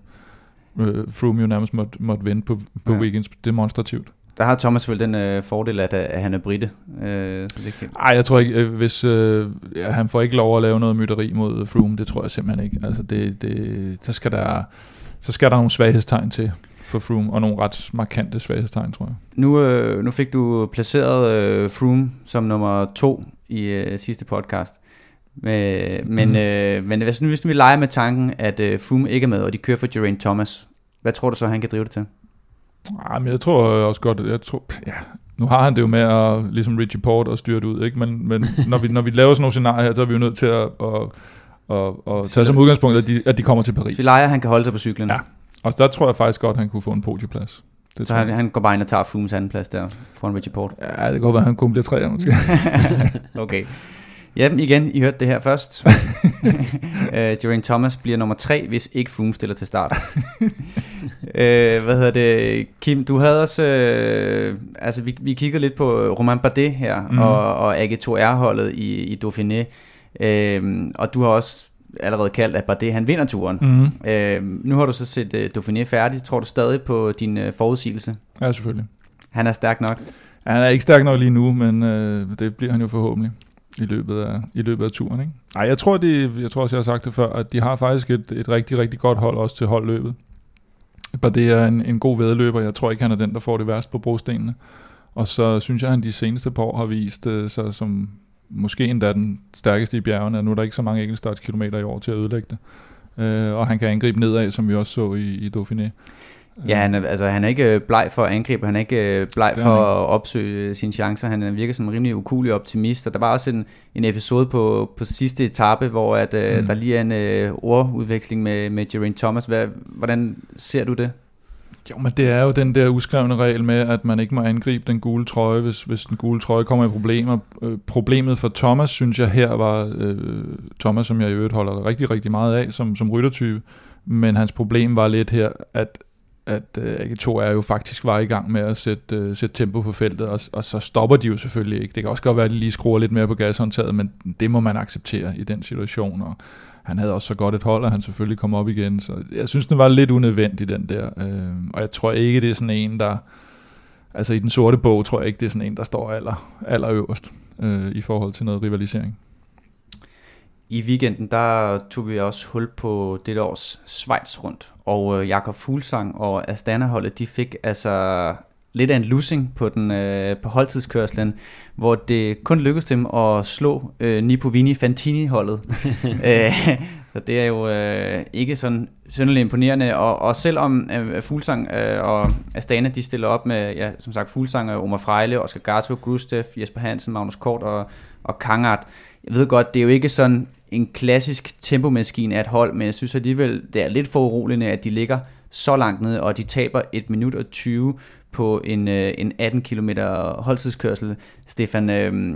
øh, Froome jo nærmest måtte, måtte vinde på, på ja. weekends demonstrativt. Der har Thomas selvfølgelig den øh, fordel, at, at han er britte. Øh, så det kan, Ej, jeg tror ikke, øh, hvis øh, ja, han får ikke lov at lave noget mytteri mod Froome, det tror jeg simpelthen ikke. Altså det, det, så, skal der, så skal der nogle svaghedstegn til for Froome, og nogle ret markante svaghedstegn, tror jeg. Nu, øh, nu fik du placeret øh, Froome som nummer to i øh, sidste podcast. Øh, men, Mhm. øh, men hvis, nu, hvis vi leger med tanken, at øh, Froome ikke er med, og de kører for Geraint Thomas, hvad tror du så, han kan drive det til? Ej, men jeg tror også godt, jeg tror, ja, nu har han det jo med at, ligesom Richie Port og styre det ud, ikke? men, men [laughs] når, vi, når vi laver sådan nogle scenarier her, så er vi jo nødt til at, at, at, at tage som udgangspunkt, at de, at de kommer til Paris. at han kan holde sig på cyklen, Ja. Og der tror jeg faktisk godt, at han kunne få en podieplads. Det så han, han går bare ind og tager Froomes anden plads der, foran Richie Port. Ja, det kan godt være, at han kun bliver træer måske. [laughs] Okay. Ja, igen, I hørte det her først. [laughs] uh, Geraint Thomas bliver nummer tre, hvis ikke Froome stiller til start. uh, hvad hedder det? Kim, du havde også... Uh, altså, vi, vi kiggede lidt på Romain Bardet her, mm. Og, og AG2R-holdet i, i Dauphiné. Uh, og du har også allerede kaldt, at Bardet han vinder turen. mm. Uh, nu har du så set uh, Dauphiné færdig. Tror du stadig på din uh, forudsigelse? Ja, selvfølgelig. Han er stærk nok. Ja, Han er ikke stærk nok lige nu, men øh, det bliver han jo forhåbentlig i løbet af, i løbet af turen. Ikke? Ej, jeg tror, de, jeg tror også, jeg har sagt det før, at de har faktisk et, et rigtig, rigtig godt hold også til holdløbet. Bare det er en, en god vedløber. Jeg tror ikke, han er den, der får det værst på brostenene. Og så synes jeg, at han de seneste par år har vist øh, sig som måske endda den stærkeste i bjergene. Nu er der ikke så mange enkeltstartskilometer i år til at ødelægge det. Øh, og han kan angribe nedad, som vi også så i, i Dauphiné. Ja, han er, altså, han er ikke øh, bleg for at angribe, han er ikke øh, bleg for at opsøge øh, sine chancer. Han virker som en rimelig ukulig optimist, og der var også en, en episode på, på sidste etape, hvor at, øh, Mm. der lige er en øh, ordudveksling med, med Geraint Thomas. Hvad, hvordan ser du det? Jo, men det er jo den der uskrevne regel med, at man ikke må angribe den gule trøje, hvis, hvis den gule trøje kommer i problemer. Øh, problemet for Thomas, synes jeg her var, øh, Thomas, som jeg i øvrigt holder rigtig, rigtig meget af som, som ryttertype, men hans problem var lidt her, at at øh, AG2 er jo faktisk var i gang med at sætte, øh, sætte tempo på feltet, og, og så stopper de jo selvfølgelig ikke. Det kan også godt være, at de lige skruer lidt mere på gashåndtaget, men det må man acceptere i den situation, og han havde også så godt et hold, at han selvfølgelig kom op igen, så jeg synes, den var lidt unødvendig, den der. Øh, og jeg tror ikke, det er sådan en, der... Altså i den sorte bog, tror jeg ikke, det er sådan en, der står aller, aller øverst øh, i forhold til noget rivalisering. I weekenden, der tog vi også hul på det års Schweiz rundt, og øh, Jakob Fuglsang og Astana-holdet, de fik altså lidt af en losing på, den, øh, på holdtidskørslen, hvor det kun lykkedes dem at slå øh, Nipovini Fantini-holdet. [laughs] øh, så det er jo øh, ikke sådan synderligt imponerende, og, og selvom øh, Fuglsang øh, og Astana, de stiller op med, ja, som sagt, Fuglsang, og Omar Frejle, Oscar Gato, Gustav, Jesper Hansen, Magnus Kort og, og Kangart. Jeg ved godt, det er jo ikke sådan en klassisk tempomaskine af et hold, men jeg synes alligevel, det er lidt for uroligende, at de ligger så langt nede, og de taber 1 minut og 20 på en, øh, en 18 km holdtidskørsel. Stefan, øh,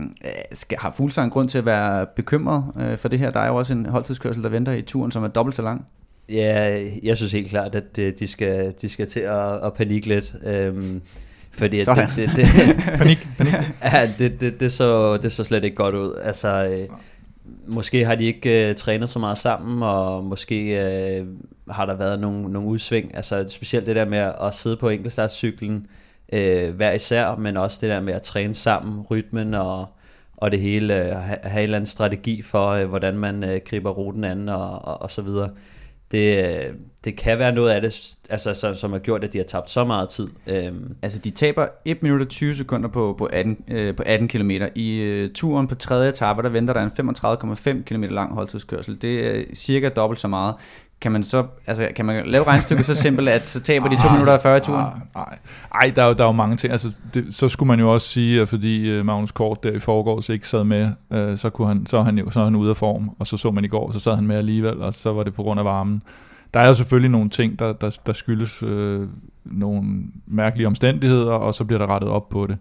skal, har Fuglsang grund til at være bekymret øh, for det her? Der er jo også en holdtidskørsel, der venter i turen, som er dobbelt så lang. Ja, jeg synes helt klart, at øh, de skal, de skal til at, at panikke lidt. Øhm, fordi at Sådan. det, det, det, [laughs] Panik, panik. ja, det, det, det, så, det så slet ikke godt ud. Altså, øh, måske har de ikke øh, trænet så meget sammen, og måske øh, har der været nogle, nogle udsving. Altså specielt det der med at sidde på enkeltstartscyklen øh, hver især, men også det der med at træne sammen, rytmen og, og det hele, øh, have, have en eller anden strategi for, øh, hvordan man øh, griber ruten an og, og, og så videre. Det, det kan være noget af det, altså, som, som har gjort, at de har tabt så meget tid. Øhm, Altså, de taber 1 minut og 20 sekunder på, på 18, øh, på 18 km. I øh, turen på tredje etape, der venter der en 35,5 km lang holdtidskørsel. Det er cirka dobbelt så meget. Kan man så, altså, kan man lave regnstykket så simpelt, at så taber de 2 minutter og 40 i turen? Nej, Ej, der er, jo, der er jo mange ting. Altså, det, så skulle man jo også sige, at fordi øh, Magnus Kort der i forgårs ikke sad med, øh, så, kunne han, så, er han jo, så er han ude af form, og så så man i går, så sad han med alligevel, og så var det på grund af varmen. Der er jo selvfølgelig nogle ting, der, der, der skyldes øh, nogle mærkelige omstændigheder, og så bliver der rettet op på det.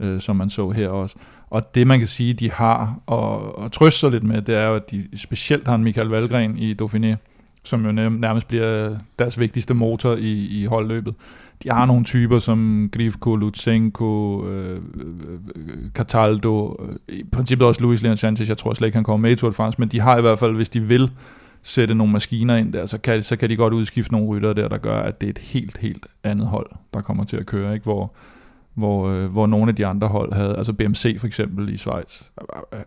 øh, som man så her også. Og det man kan sige, de har og, og trøste sig lidt med, det er jo, at de specielt har en Michael Valgren i Dauphiné, som jo nærmest bliver deres vigtigste motor i, i holdløbet. De har nogle typer som Grifko, Lutsenko, øh, Cataldo, øh, i princippet også Luis Leon Sanchez, jeg tror slet ikke, han kommer med i Tour de France, men de har i hvert fald, hvis de vil sætte nogle maskiner ind der, så kan, så kan de godt udskifte nogle rytter der, der gør, at det er et helt, helt andet hold, der kommer til at køre, ikke? Hvor, hvor, øh, hvor nogle af de andre hold havde, altså BMC for eksempel i Schweiz,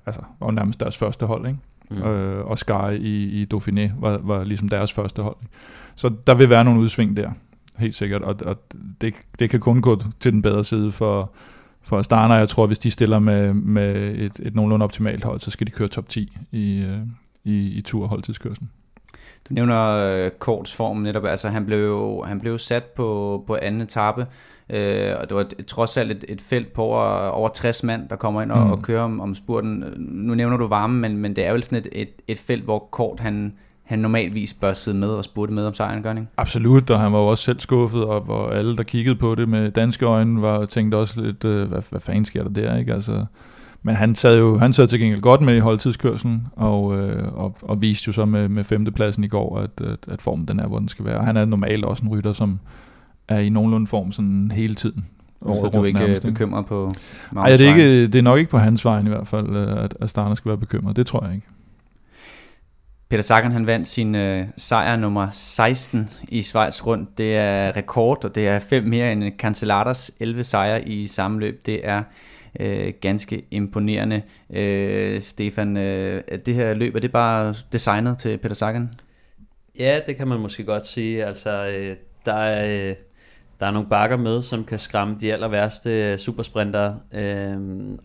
altså var nærmest deres første hold, ikke? Mm. Øh, og Sky i, i Dauphiné var, var ligesom deres første hold. Så der vil være nogle udsving der, helt sikkert, og, og det, det kan kun gå til den bedre side for, for Astana. Jeg tror, hvis de stiller med, med et, et nogenlunde optimalt hold, så skal de køre top 10 øh, i, i, i tur- og. Du nævner uh, Korts form netop, altså han blev, han blev sat på, på anden etape, uh, og det var et, trods alt et, et felt på over, over 60 mand, der kommer ind og, mm. og kører om, om spurten. Nu nævner du varme, men, men det er jo sådan et, et, et felt, hvor Kort han, han normalvis bør sidde med og spurte med om sejren, gør ikke? Absolut, og han var jo også selv skuffet, og hvor alle, der kiggede på det med danske øjne, var tænkte også lidt, uh, hvad, hvad fanden sker der der, ikke? Altså, men han sad jo han sad til gengæld godt med i holdtidskørselen, og, øh, og, og viste jo så med, med femtepladsen i går, at, at, at formen den er, hvor den skal være. Han er normalt også en rytter, som er i nogenlunde form sådan hele tiden. Så du er ikke nærmest, bekymret på Nej, det er, ikke, det er nok ikke på hans vej i hvert fald, øh, at, at Starner skal være bekymret. Det tror jeg ikke. Peter Sagan han vandt sin øh, sejr nummer 16 i Schweiz rundt. Det er rekord, og det er fem mere end Cancelladas 11 sejre i samme løb. Det er øh, ganske imponerende. Øh, Stefan, øh, det her løb, er det bare designet til Peter Sagan? Ja, det kan man måske godt sige. Altså, øh, der er... Øh, der er nogle bakker med, som kan skræmme de aller værste supersprinter, øh,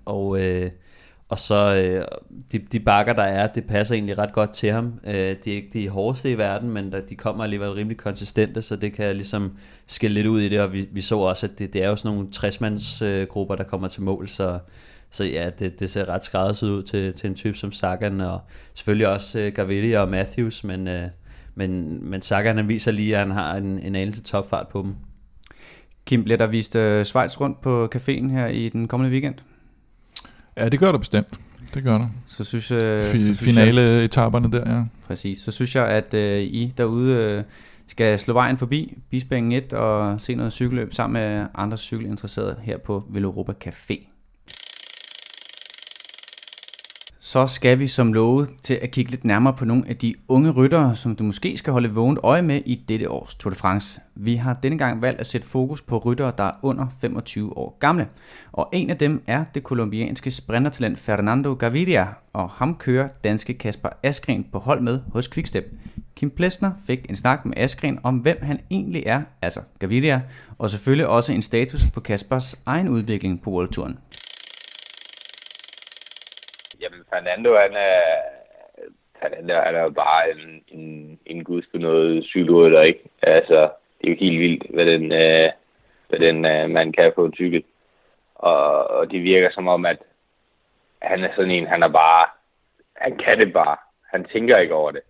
og, øh, og så øh, de, de bakker, der er, det passer egentlig ret godt til ham. Øh, de er ikke de hårdeste i verden, men de kommer alligevel rimelig konsistente, så det kan ligesom skille lidt ud i det, og vi, vi så også, at det, det er jo sådan nogle 60-mandsgrupper, øh, grupper, der kommer til mål, så, så ja, det, det ser ret skræddersyet ud til, til en type som Sagan, og selvfølgelig også øh, Gaviria og Matthews, men, øh, men, men Sagan han viser lige, at han har en, en anelse topfart på dem. Kim, bliver der vist øh, Schweiz rundt på caféen her i den kommende weekend? Ja, det gør der bestemt. Det gør der. Så synes, øh, F- så finale etaperne der, ja. Præcis. Så synes jeg, at øh, I derude øh, skal slå vejen forbi Bispingen 1 og se noget cykelløb sammen med andre cykelinteresserede her på Veloropa Café. Så skal vi som lovet til at kigge lidt nærmere på nogle af de unge ryttere, som du måske skal holde vågent øje med i dette års Tour de France. Vi har denne gang valgt at sætte fokus på ryttere, der er under 25 år gamle. Og en af dem er det kolumbianske sprintertalent Fernando Gaviria, og ham kører danske Kasper Askren på hold med hos Quickstep. Kim Plesner fik en snak med Askren om, hvem han egentlig er, altså Gaviria, og selvfølgelig også en status på Kaspers egen udvikling på World Fernando, han er, Fernando, han er jo bare en, en, en syru eller ikke? Altså, det er jo helt vildt, hvad den, øh, hvad den øh, man kan på en cykel. Og, og det virker som om, at han er sådan en, han er bare, han kan det bare. Han tænker ikke over det.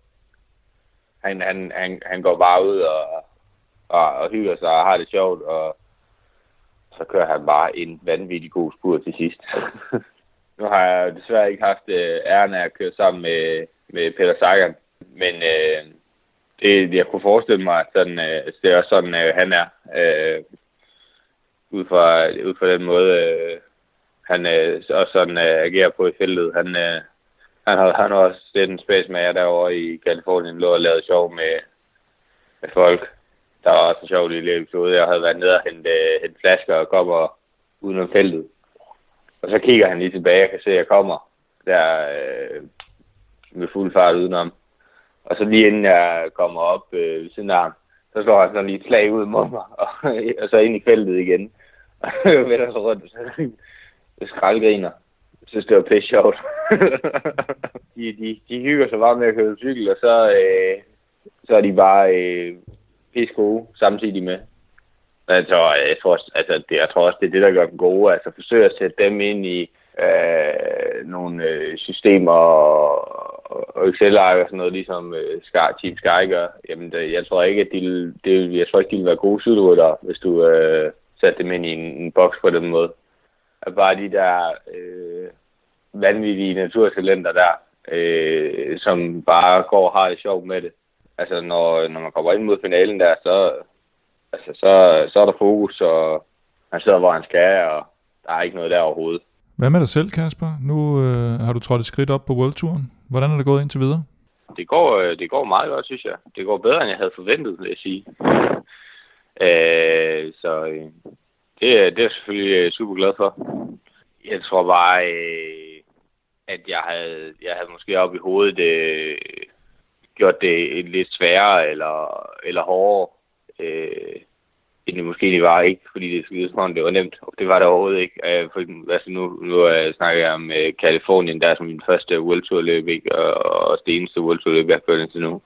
Han, han, han, han går bare ud og, og, og hygger sig og har det sjovt, og så kører han bare en vanvittig god spur til sidst. [laughs] Nu har jeg desværre ikke haft øh, æren af at køre sammen med, med Peter Sagan, men øh, det, jeg kunne forestille mig, at sådan, øh, det er sådan, øh, han er. Øh, ud, fra, ud fra den måde, øh, han øh, også sådan øh, agerer på i feltet. Han, øh, han har, han har også set en space med jer derovre i Kalifornien, lå og lavede sjov med, med folk. Der var også sjovt i episode. Jeg havde været nede og hente, øh, hente flasker og kommer udenom feltet. Og så kigger han lige tilbage og kan se, at jeg kommer der øh, med fuld fart udenom. Og så lige inden jeg kommer op øh, ved siden af ham, så slår han sådan lige et slag ud mod mig, og, [laughs] og så ind i feltet igen. Og [laughs] jeg vender så rundt, og så [laughs] skraldgriner. Jeg synes, det var pisse sjovt. de, de, de hygger sig bare med at køre cykel, og så, øh, så er de bare øh, pisse gode samtidig med. Altså, jeg tror, jeg tror, altså, det, jeg tror også, det er det, der gør dem gode. Altså forsøg at sætte dem ind i øh, nogle øh, systemer og, og Excel-ark og sådan noget, ligesom øh, Sky, Team Sky gør. Jamen, det, jeg tror ikke, at de, det, jeg tror ikke, de vil være gode sydrytter, hvis du øh, satte dem ind i en, en boks på den måde. At bare de der øh, vanvittige naturtalenter der, øh, som bare går og har det sjovt med det. Altså, når, når man kommer ind mod finalen der, så, altså, så, så er der fokus, og han sidder, hvor han skal, og der er ikke noget der overhovedet. Hvad med dig selv, Kasper? Nu øh, har du trådt et skridt op på World-turen. Hvordan er det gået indtil videre? Det går, øh, det går meget godt, synes jeg. Det går bedre, end jeg havde forventet, vil jeg sige. øh, så øh, det, det er jeg selvfølgelig øh, super glad for. Jeg tror bare, øh, at jeg havde, jeg havde måske op i hovedet øh, gjort det lidt sværere eller, eller hårdere. Øh, end det måske egentlig var ikke, fordi det skulle som det var nemt. Og det var det overhovedet ikke. Øh, for, altså nu, nu uh, snakker jeg om øh, Kalifornien, der er som min første World Tour løb, ikke? Og, og det eneste World Tour løb, jeg har kørt indtil nu.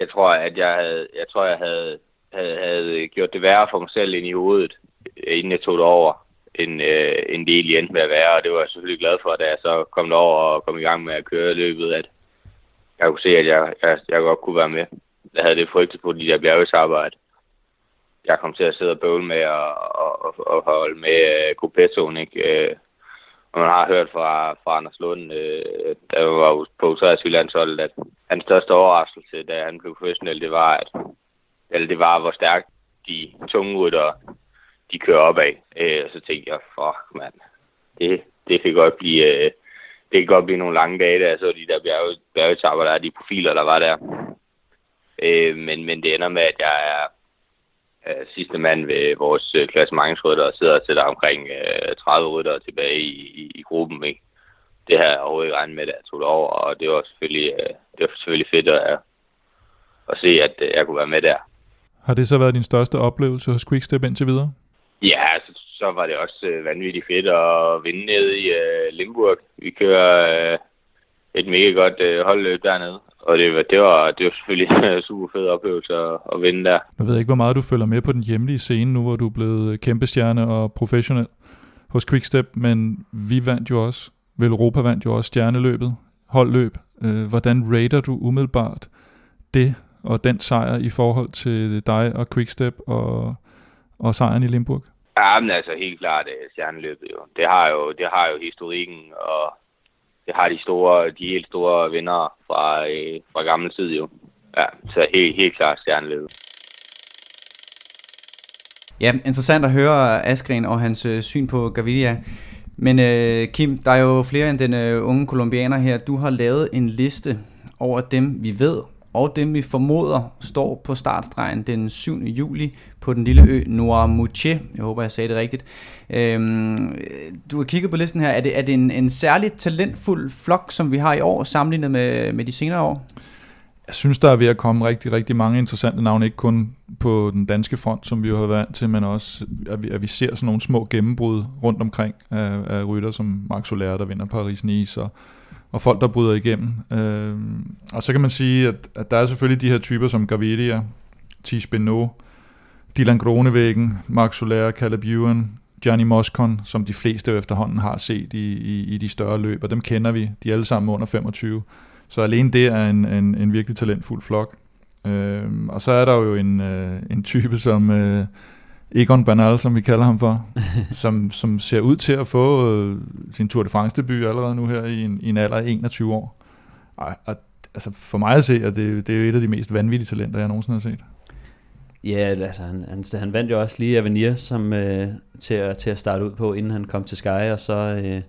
Jeg tror, at jeg havde, jeg tror, jeg havde, havde, havde øh, gjort det værre for mig selv ind i hovedet, øh, inden jeg tog det over, end, øh, end det egentlig endte med at være. Og det var jeg selvfølgelig glad for, da jeg så kom over og kom i gang med at køre løbet, at jeg kunne se, at jeg, jeg, jeg godt kunne være med. Jeg havde det frygtet på de der bjergesarbejde jeg kom til at sidde og bøvle med at, og, og holde med øh, uh, Coupettoen, ikke? Uh, og man har hørt fra, fra Anders Lund, uh, der var på 23 landsholdet, at hans største overraskelse, da han blev professionel, det var, at, eller det var, hvor stærkt de tunge rytter, de kører op af. Uh, så tænkte jeg, fuck mand, det, det kan godt blive, uh, det kan godt blive nogle lange dage, der så de der bjerge, bjergetapper, der er de profiler, der var der. Uh, men, men det ender med, at jeg er øh, sidste mand ved vores øh, klassementsrytter og sidder og sætter omkring øh, 30 rytter tilbage i, i, i gruppen. Ikke? Det har jeg overhovedet ikke regnet med, da jeg tog det over, og det var selvfølgelig, øh, det var selvfølgelig fedt at, at se, at øh, jeg kunne være med der. Har det så været din største oplevelse hos Quickstep indtil videre? Ja, så, så var det også øh, vanvittigt fedt at vinde ned i øh, Limburg. Vi kører øh, et mega godt øh, holdløb dernede, og det var, det var, det var selvfølgelig [laughs] en super fed oplevelse at, at vinde der. Jeg ved ikke, hvor meget du følger med på den hjemlige scene nu, hvor du er blevet kæmpestjerne og professionel hos Quickstep, men vi vandt jo også, vel Europa vandt jo også stjerneløbet, holdløb. Øh, hvordan rater du umiddelbart det og den sejr i forhold til dig og Quickstep og, og sejren i Limburg? Ja, men altså helt klart det stjerneløbet jo. Det har jo, det har jo historikken, og det har de store, de helt store vinder fra, øh, fra gammel tid jo. Ja, så helt, helt klart stjerneløbet. Ja, interessant at høre Askren og hans øh, syn på Gaviria. Men øh, Kim, der er jo flere end den øh, unge kolumbianer her. Du har lavet en liste over dem, vi ved, og dem vi formoder står på startstregen den 7. juli på den lille ø Noirmoutier. Jeg håber, jeg sagde det rigtigt. Øhm, du har kigget på listen her. Er det, er det en, en særligt talentfuld flok, som vi har i år, sammenlignet med, med de senere år? Jeg synes, der er ved at komme rigtig, rigtig mange interessante navne, ikke kun på den danske front, som vi jo har været til, men også, at vi, at vi ser sådan nogle små gennembrud rundt omkring af, af rytter, som Max Soler, der vinder Paris-Nice, og og folk, der bryder igennem. Øh, og så kan man sige, at, at der er selvfølgelig de her typer som Gaviria, Tish Benoit, Dylan Gronevæggen, Mark Soler, Caleb Ewan, Johnny Moscon, som de fleste efterhånden har set i, i, i de større løb, og dem kender vi. De er alle sammen under 25. Så alene det er en, en, en virkelig talentfuld flok. Øh, og så er der jo en, øh, en type som øh, Egon Bernal, som vi kalder ham for, [laughs] som, som ser ud til at få øh, sin Tour de France debut allerede nu her i en, i en alder af 21 år. Og, og, altså for mig at se, at det, det er jo et af de mest vanvittige talenter, jeg nogensinde har set. Ja, altså han, han, han vandt jo også lige Avenir som, øh, til, at, til at starte ud på, inden han kom til Sky, og så, øh,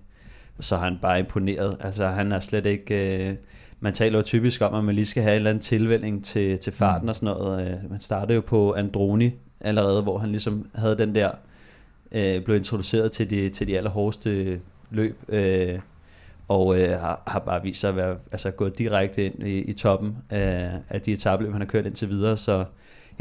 så har han bare imponeret. Altså han er slet ikke... Øh, man taler jo typisk om, at man lige skal have en eller anden tilvænning til, til farten mm. og sådan noget. Øh, man startede jo på Androni allerede, hvor han ligesom havde den der, øh, blev introduceret til de, til de allerhårdeste løb, øh, og øh, har, har bare vist sig at være altså, gået direkte ind i, i toppen af, af de etabløb, han har kørt indtil videre, så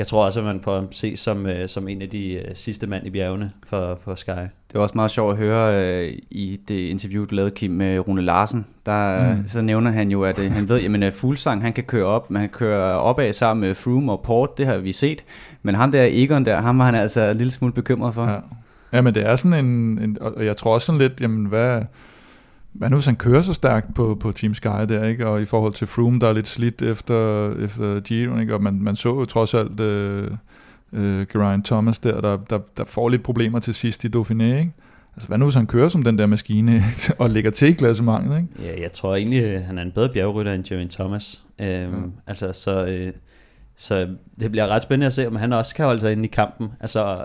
jeg tror også, at man får se som, øh, som en af de øh, sidste mand i bjergene for, for Sky. Det var også meget sjovt at høre øh, i det interview, du lavede, Kim, med Rune Larsen. Der, mm. Så nævner han jo, at øh, han ved, at Fuglsang, han kan køre op, man kan køre opad sammen med Froome og Port, det har vi set. Men ham der, Egon der, ham var han altså en lille smule bekymret for. Ja, ja men det er sådan en, en og jeg tror også sådan lidt, jamen hvad, hvad nu hvis han kører så stærkt på, på Team Sky der, ikke? og i forhold til Froome, der er lidt slidt efter, efter Giro, ikke? og man, man så jo trods alt uh, uh, Geraint Thomas der, der, der, der får lidt problemer til sidst i Dauphiné, ikke? Altså, hvad nu hvis han kører som den der maskine [laughs] og lægger til i klassementet, ikke? Ja, jeg tror egentlig, øh, han er en bedre bjergrytter end Jeremy Thomas. Øhm, Ja. Altså, så, øh, så det bliver ret spændende at se, om han også kan holde sig inde i kampen. Altså,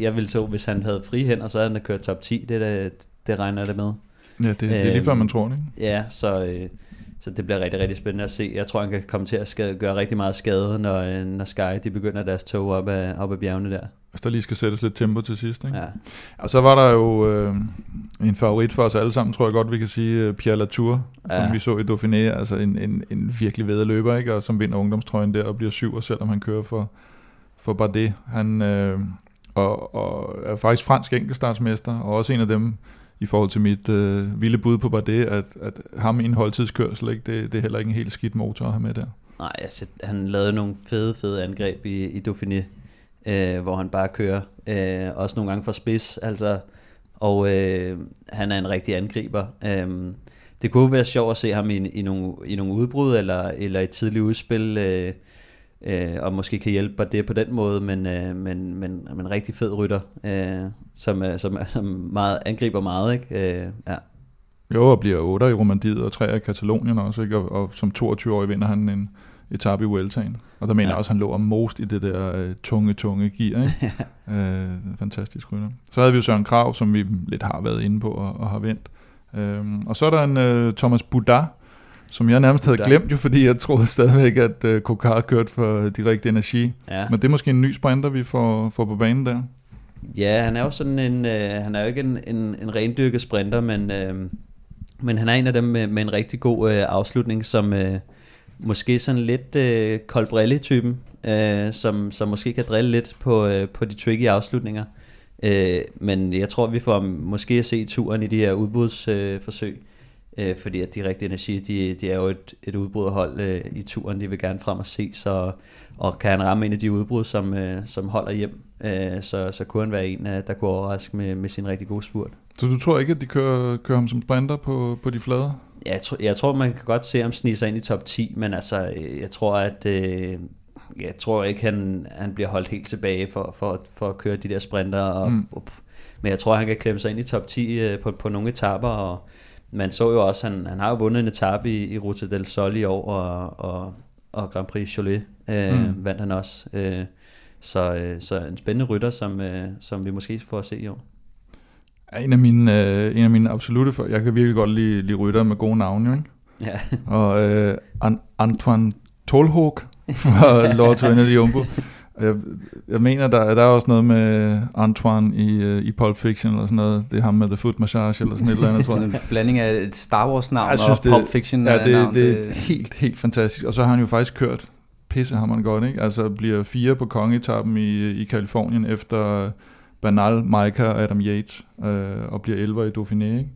jeg- ville så, hvis han havde fri hænder, så havde han kørt top 10. Det, der, det regner da med. Ja, det, det er lige Øhm, før man tror det, ikke? Ja, så, øh, så det bliver rigtig, rigtig spændende at se. Jeg tror, han kan komme til at skade, gøre rigtig meget skade, når, øh, når Sky de begynder deres tog op ad, op ad bjergene der. Hvis der lige skal sættes lidt tempo til sidst, ikke? Ja. Og så var der jo øh, en favorit for os alle sammen, tror jeg godt, vi kan sige, øh, Pierre Latour, ja. som vi så i Dauphiné, altså en, en, en virkelig ved løber, ikke? og som vinder ungdomstrøjen der og bliver syv, selvom han kører for, for Bardet. Han øh, og, og er faktisk fransk enkeltstartsmester, og også en af dem, i forhold til mit øh, vilde bud på Bardet, at, at ham i en holdtidskørsel, ikke? Det, det er heller ikke en helt skidt motor at have med der. Nej, altså, han lavede nogle fede, fede angreb i, i Dauphiné, øh, hvor han bare kører. Øh, også nogle gange for spids, altså. Og øh, han er en rigtig angriber. Øh, det kunne være sjovt at se ham i, i, nogle, i nogle udbrud, eller, eller et tidligt udspil, øh, øh, og måske kan hjælpe det på den måde, men, øh, men, men, men en rigtig fed rytter, øh, som, som, som meget, angriber meget, ikke? Øh, ja. Jo, og bliver 8 i Romandiet og 3 i Katalonien også, ikke? Og, og som 22-årig vinder han en etape i Vueltaen. Og der mener Ja. jeg også, at han lå og most i det der øh, tunge, tunge gear, ikke? [laughs] øh, fantastisk rytter. Så havde vi jo Søren Krav, som vi lidt har været inde på og, og har vendt. Øhm, og så er der en øh, Thomas Boudin, som jeg nærmest havde glemt jo, fordi jeg troede stadigvæk, at øh, Kokar kørte for direkte energi. ja. Men det er måske en ny sprinter, vi får, får på banen der. Ja, han er jo sådan en, øh, han er jo ikke en, en, en rendyrket sprinter, men, øh, men han er en af dem med, med en rigtig god øh, afslutning, som øh, måske sådan lidt øh, Colbrelli-typen, øh, som, som måske kan drille lidt på, øh, på de tricky afslutninger. Øh, men jeg tror, vi får måske at se turen i de her udbudsforsøg, øh, forsøg, øh, fordi at de rigtige energi, de, de er jo et, et udbryderhold øh, i turen, de vil gerne frem og se, så, og kan han ramme en af de udbrud, som, øh, som holder hjem, øh, så, så kunne han være en, øh, der kunne overraske med, med sin rigtig gode spurt. Så du tror ikke, at de kører, kører ham som sprinter på, på de flade? Ja, Jeg, tror, jeg tror, man kan godt se ham snige sig ind i top 10, men altså, øh, jeg tror, at øh, jeg tror ikke, han, han bliver holdt helt tilbage for, for, for at køre de der sprinter. Og, Mm. og, men jeg tror, han kan klemme sig ind i top 10 øh, på, på nogle etaper, og man så jo også, han, han har jo vundet en etape i, i Ruta del Sol i år, og, og, og Grand Prix Cholet øh, Mm. vandt han også. Øh, så, øh, så en spændende rytter, som, øh, som vi måske får at se i år. en af mine, øh, en af mine absolute for. Jeg kan virkelig godt lide, lide rytter med gode navne, jo, ikke? Ja. Og øh, An- Antoine Tolhog fra [laughs] Lotto Jumbo. Jeg, jeg mener, der, der er også noget med Antoine i, øh, i Pulp Fiction eller sådan noget. Det er ham med The Foot Massage eller sådan et eller andet, tror jeg. [laughs] en blanding af et Star Wars navn Jeg synes, og det- Pulp Fiction Ja, det, navn. det er helt, helt fantastisk. Og så har han jo faktisk kørt pisse man godt, ikke? Altså bliver fire på kongetappen i, i Kalifornien efter Bernal, Maika og Adam Yates, øh, og bliver 11 i Dauphiné, ikke?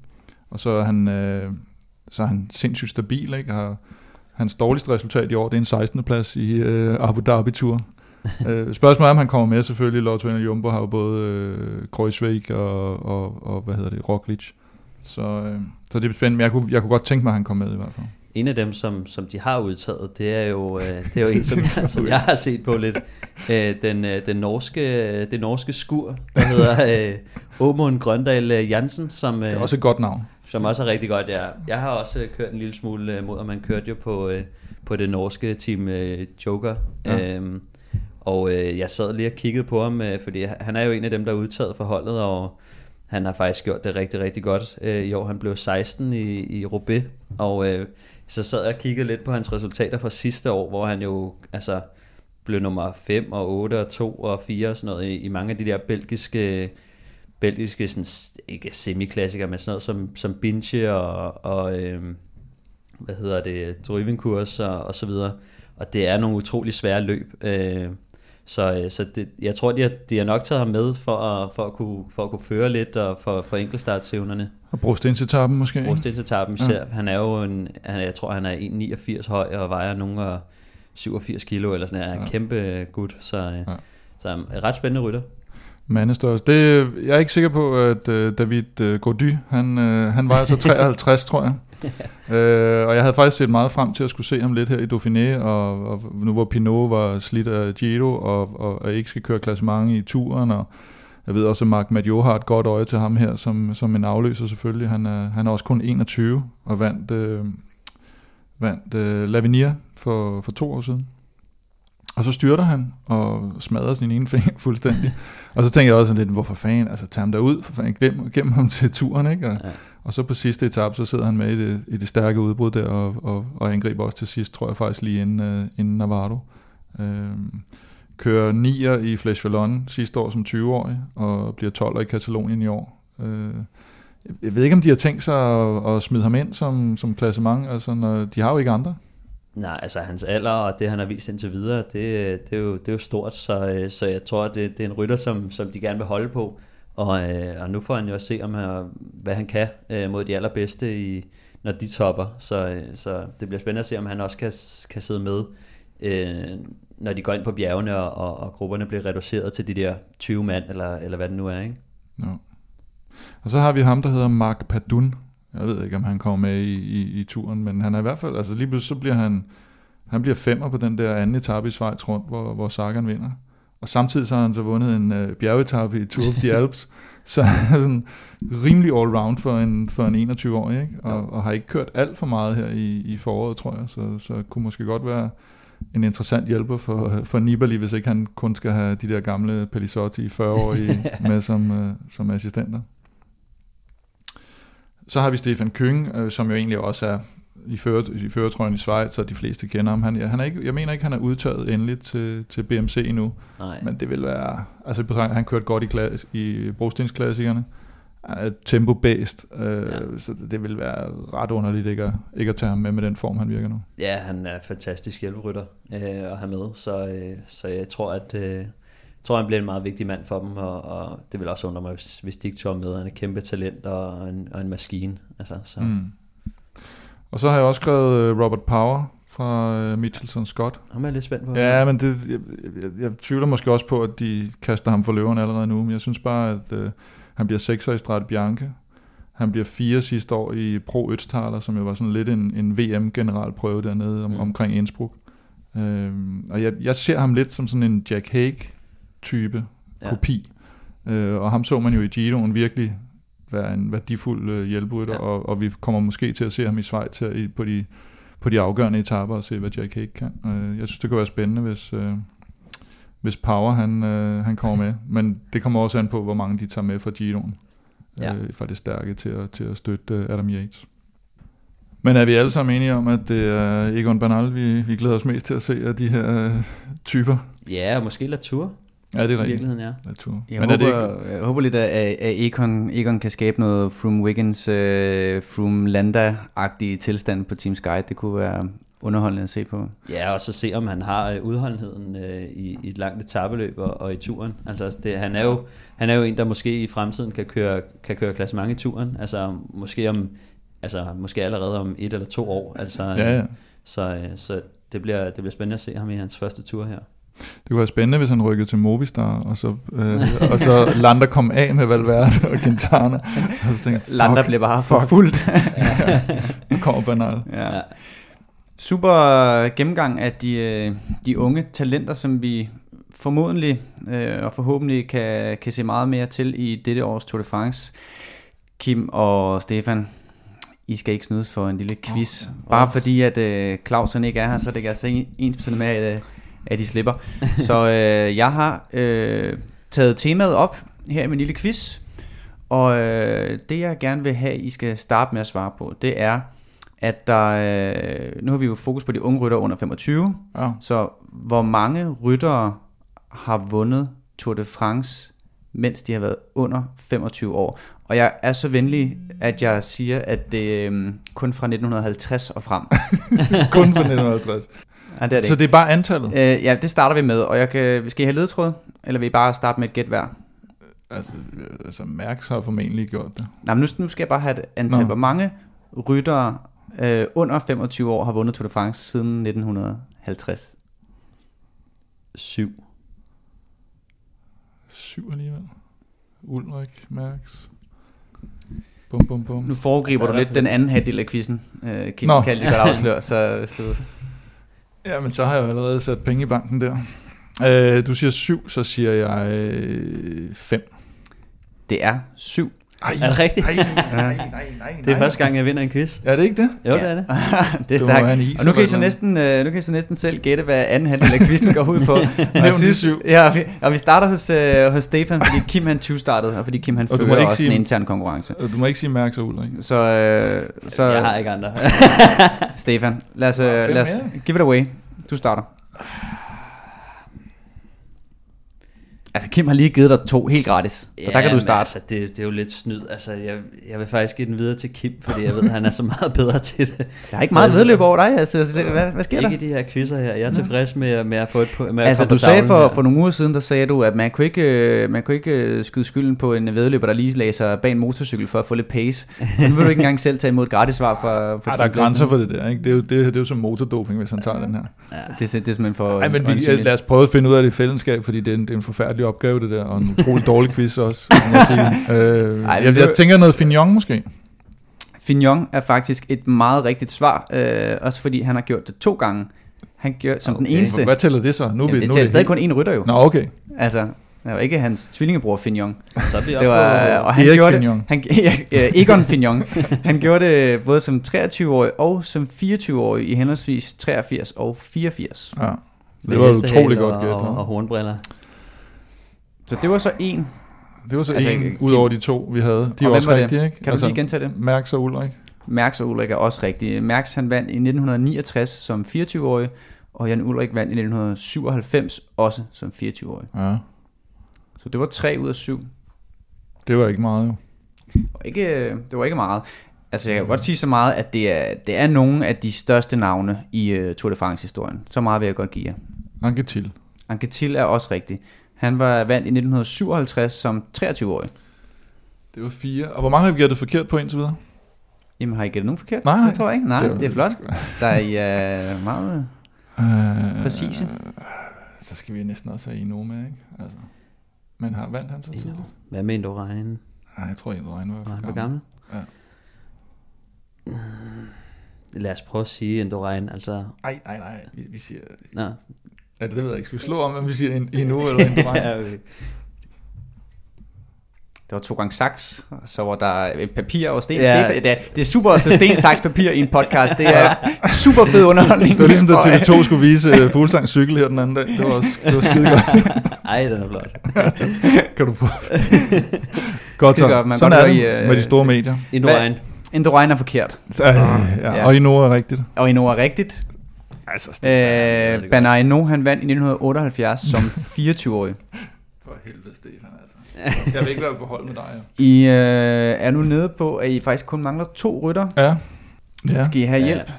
Og så er han, øh, så er han sindssygt stabil, ikke? Har, hans dårligste resultat i år, det er en 16. plads i øh, Abu Dhabi Tour. [laughs] øh, spørgsmålet er, om han kommer med selvfølgelig. Lotto og Jumbo har jo både øh, Kreuzweg og, og, og, hvad hedder det, Roglic. Så, øh, så det er spændende, men jeg kunne, jeg kunne godt tænke mig, at han kom med i hvert fald. En af dem, som, som de har udtaget, det er jo, øh, det er jo en, som, [laughs] jeg, som jeg har set på lidt. Øh, den, øh, den norske, det norske skur, der hedder øh, Åmund Grøndal øh, Jansen, som, øh, Det er også et godt navn. som også er rigtig godt. Ja. Jeg har også øh, kørt en lille smule øh, mod, og man kørte jo på, øh, på det norske team øh, Joker. Ja. Ja. Og øh, jeg sad lige og kiggede på ham, øh, fordi han er jo en af dem, der er udtaget for holdet, og han har faktisk gjort det rigtig, rigtig godt øh, i år. Han blev 16 i, i Roubaix, og øh, så sad jeg og kiggede lidt på hans resultater fra sidste år, hvor han jo altså blev nummer 5 og 8 og 2 og 4 og sådan noget i, i mange af de der belgiske belgiske sådan, ikke semiklassikere, men sådan noget som, som Binche og, og øh, hvad hedder det, Drøvenkurs og, og så videre. Og det er nogle utrolig svære løb. Øh, så øh, så det, jeg tror, de har, de har nok taget ham med for at, for at, kunne, for at kunne føre lidt og for, for enkeltstartsevnerne. Og brostensetappen måske. ikke? Brostensetappen Ja. Han er jo en, han, jeg tror, han er 1,89 høj og vejer nogen af 87 kilo eller sådan noget. Han er en Ja. kæmpe gut, så, Ja. ja. så en ret spændende rytter. Mandestørrelse. Det, jeg er ikke sikker på, at uh, David uh, Gody, han, uh, han var altså 53, tror jeg. [laughs] øh, og jeg havde faktisk set meget frem til at skulle se ham lidt her i Dauphiné, og, og nu hvor Pinot var slidt af Giro, og, og, og ikke skal køre klassement i turen, og Jeg ved også, at Mark Madio har et godt øje til ham her, som, som en afløser selvfølgelig. Han er, han er også kun 21 og vandt, øh, vandt øh, Lavinia for, for to år siden. Og så styrter han og smadrer sin ene finger [laughs] fuldstændig. og så tænker jeg også lidt, hvorfor fanden, altså tag ham derud, for fanden, glem, glem ham til turen, ikke? Og, ja og så på sidste etape, så sidder han med i det, i det stærke udbrud der, og, og, og angriber også til sidst, tror jeg faktisk lige inden, uh, inden Navarro. Øh, kører 9'er i Flash Vallon sidste år som 20-årig, og bliver 12'er i Katalonien i år. Øh, jeg ved ikke, om de har tænkt sig at, at smide ham ind som, som klassement, altså når, de har jo ikke andre. Nej, altså hans alder og det, han har vist indtil videre, det, det, er, jo, det er jo stort, så, øh, så jeg tror, det, det er en rytter, som, som de gerne vil holde på. Og, øh, og nu får han jo at se, om, øh, hvad han kan øh, mod de allerbedste, i, når de topper. Så, øh, så det bliver spændende at se, om han også kan, kan sidde med, øh, når de går ind på bjergene, og, og, og grupperne bliver reduceret til de der 20 mand, eller, eller hvad det nu er. Ikke? Ja. Og så har vi ham, der hedder Mark Padun, jeg ved ikke, om han kommer med i, i, i turen, men han er i hvert fald, altså lige pludselig så bliver han, han bliver femmer på den der anden etape i Schweiz rundt, hvor, hvor Sagan vinder. Og samtidig så har han så vundet en uh, bjergetappe i Tour of the Alps, [laughs] så er sådan rimelig all-round for en, for en 21-årig, ikke? Og, ja. og har ikke kørt alt for meget her i, i foråret, tror jeg, så, så kunne måske godt være en interessant hjælper for, for Nibali, hvis ikke han kun skal have de der gamle Pelisotti i 40 år i, med som, uh, som assistenter. Så har vi Stefan Kyng, øh, som jo egentlig også er i, fører, i føretrøjen i Schweiz, og de fleste kender ham. Han, han er ikke, jeg mener ikke, han er udtaget endeligt til, til BMC endnu. Nej. Men det vil være... Altså, han kørte godt i, klass, i brostensklassikerne. Er tempo-based, øh, ja. så det vil være ret underligt ikke at, ikke at tage ham med med den form, han virker nu. Ja, han er fantastisk hjælperytter øh, at have med, så, øh, så jeg tror, at... Øh, tror, han bliver en meget vigtig mand for dem, og, og det vil også undre mig, hvis, hvis de ikke tog med. Han er kæmpe talent og en, og en maskine. Altså, så. Mm. Og så har jeg også skrevet øh, Robert Power fra uh, Mitchelson Scott. Ham er lidt spændt på. Ja, men det, jeg, jeg, jeg tvivler måske også på, at de kaster ham for løverne allerede nu, men jeg synes bare, at uh, han bliver sekser i Strade Bianche. Han bliver fire sidste år i Pro Øtztaler, som jo var sådan lidt en, en VM-generalprøve dernede om, mm. omkring Innsbruck. Uh, og jeg, jeg ser ham lidt som sådan en Jack Hague type ja. kopi. Øh, og ham så man jo i Giroen virkelig være en værdifuld øh, hjælperytter, ja. og, og vi kommer måske til at se ham i Schweiz her i, på, de, på de afgørende etaper og se, hvad Jack Hague kan. Øh, jeg synes, det kunne være spændende, hvis, øh, hvis Power han, øh, han kommer med. Men det kommer også an på, hvor mange de tager med fra Giroen. Ja. Øh, fra det stærke til at, til at støtte øh, Adam Yates. Men er vi alle sammen enige om, at det er Egon Bernal, vi, vi glæder os mest til at se af de her øh, typer? Ja, og måske Latour. Ja, det er rigtigt. virkeligheden er. Natur. Jeg, Men håber, er det ikke... jeg håber lidt, at, at Econ, Econ kan skabe noget Froome Wiggins, uh, Froome Landa-agtige tilstand på Team Sky. Det kunne være underholdende at se på. Ja, og så se, om han har uh, udholdenheden uh, i, i et langt etabeløb og, og i turen. Altså, det, han, er jo, han er jo en, der måske i fremtiden kan køre, kan køre klassement i turen. Altså, måske om altså måske allerede om et eller to år. Altså, ja, ja. Så, så det, bliver, det bliver spændende at se ham i hans første tur her. Det kunne være spændende, hvis han rykkede til Movistar, og så, øh, [laughs] og så Landa kom af med Valverde og Quintana. Og så tænkte, Landa blev bare for fuldt. [laughs] ja. Nu kommer Bernal. Ja. Super gennemgang af de, øh, de unge talenter, som vi formodentlig øh, og forhåbentlig kan, kan se meget mere til i dette års Tour de France. Kim og Stefan, I skal ikke snydes for en lille quiz. Oh, oh. Bare fordi, at øh, Clausen ikke er her, så det kan altså ens med, at øh, at de slipper. Så øh, jeg har øh, taget temaet op her i min lille quiz, og øh, det jeg gerne vil have, I skal starte med at svare på, det er, at der, øh, nu har vi jo fokus på de unge rytter under 25, ja. så hvor mange ryttere har vundet Tour de France, mens de har været under 25 år. Og jeg er så venlig, at jeg siger, at det øh, kun fra 1950 og frem. [laughs] kun fra 1950. Ja, det er det Så ikke. det er bare antallet? Øh, ja, det starter vi med, og jeg kan, skal I have ledtråd, eller vil I bare starte med et gæt hver? Altså, altså Mærks har formentlig gjort det. Nej, men nu, nu skal jeg bare have et antal. Nå. Hvor mange ryttere øh, under 25 år har vundet Tour de France siden 1950? Syv. Syv alligevel. Ulrik, Mærks. Bum, bum, bum. Nu foregriber du lidt den anden halvdel af quizzen. Øh, Kim Nå. kan lige godt [laughs] afsløre, så stod. Ja, men så har jeg jo allerede sat penge i banken der. Øh, du siger 7, så siger jeg øh. Det er 7. Ej, Er det rigtigt? Nej, nej, nej, nej. Det er første gang, jeg vinder en quiz. Er det ikke det? Jo, Ja. det er [laughs] det. det er stærkt. Og nu kan, I så næsten, øh, nu kan I så næsten selv gætte, hvad anden halvdel af quizzen går ud på. [laughs] og jeg Nævn de synes, syv. ja, og vi, og vi starter hos, øh, hos Stefan, fordi Kim han 20 startede, og fordi Kim han Og fører ikke også sige- en intern konkurrence. Du må ikke sige Mærks og Ulrik. Så, øh, så Jeg har ikke andre. Stefan, lad os, øh, lad os give it away. Du starter. Altså, Kim har lige givet dig to helt gratis, så der kan du starte. Altså, det, det er jo lidt snyd. Altså, jeg, jeg vil faktisk give den videre til Kim, fordi jeg ved, at han er så meget bedre [laughs] til det. Der er ikke meget vedløb over dig, altså, det, hvad, hvad sker der? Ikke de her quizzer her. Jeg er tilfreds med, med at få et på, med Altså, du på sagde for, her. for nogle uger siden, der sagde du, at man kunne ikke, øh, man kunne ikke øh, skyde skylden på en vedløber, der lige lagde sig bag en motorcykel for at få lidt pace. Men nu vil du ikke engang selv tage imod et gratis svar for, for Ej, der er grænser for det der, ikke? Det er jo, det, det er jo som motordoping, hvis han tager den her. Det, er, det er simpelthen for... Nej, men vi, lad os prøve at finde ud af det i fællesskab, fordi det er en, det er en forfærdelig opgave, det der, og en utrolig dårlig quiz også, må [laughs] jeg sige. Øh, Ej, jeg, jeg tænker noget Fignon måske. Fignon er faktisk et meget rigtigt svar, øh, også fordi han har gjort det to gange. Han gjorde som okay. den eneste. Hvad tæller det så? Nu er Jamen, vi, det nu er tæller stadig helt- kun én rytter jo. Nå, okay. Altså, det var ikke hans tvillingebror Fignon. Så vi Det var, og han Erik gjorde Fignon. det, han, [laughs] ja, Egon Fignon. Han gjorde det både som 23-årig og som 24-årig i henholdsvis 83 og 84. Ja. Det var utroligt godt og, gæt. og, og hornbriller. Så det var så en. Det var så Altså, en ud over de to, vi havde. De er hvem også var rigtige, ikke? Kan du lige gentage det? Mærks og Ulrik. Mærks og Ulrik er også rigtige. Mærks han vandt i 1969 som 24-årig, og Jan Ulrik vandt i 1997 også som 24-årig. Ja. Så det var 3 ud af 7. Det var ikke meget jo. Og ikke, det var ikke meget. Altså jeg kan godt sige så meget, at det er, det er nogle af de største navne i uh, Tour de France-historien. Så meget vil jeg godt give jer. Anquetil. Anquetil er også rigtig. Han var vandt i 1957 som 23-årig. Det var fire. Og hvor mange har vi gættet forkert på indtil videre? Jamen har I gættet nogen forkert? Nej, nej. Det tror jeg ikke. Nej, Det det, var- det er flot. Der er I er meget Øh, præcise. Så skal vi næsten også have Eno med, ikke? Altså. Men har vandt han så tidligt? Hvad med du regne? Nej, jeg tror egentlig, Reine var Var for gammel. gammel? Ja. Mm, Lad os prøve at sige Indurain, altså... Nej, nej, nej. Vi, vi siger... Nå. Ja, det ved jeg ikke. Skal vi slå om, om vi siger en, Eno eller en [laughs] ja, okay. Det var to gange saks, så var der et papir og sten. Ja. Ja. Det, er, det er super at slå sten, saks, papir i en podcast. Det er [laughs] super fed underholdning. Det var ligesom, da For, øh, TV2 skulle vise uh, Fuglsangs cykel her den anden dag. Det var, også, det var skide godt. [laughs] Ej, den er flot. kan du få. godt så. godt. Man Sådan kan er godt det øh, med de store medier. Indurain. Indurain er forkert, Så, øh, ja, Ja. Og Eno er rigtigt. og Eno er rigtigt. Altså, Øh, Bernard Eno, han vandt i 1978 som [laughs] 24-årig. For helvede, Stefan, altså. Jeg vil ikke være på hold med dig. I øh, er nu nede på, at I faktisk kun mangler to rytter. Ja. Ja. Skal I have Ja. hjælp?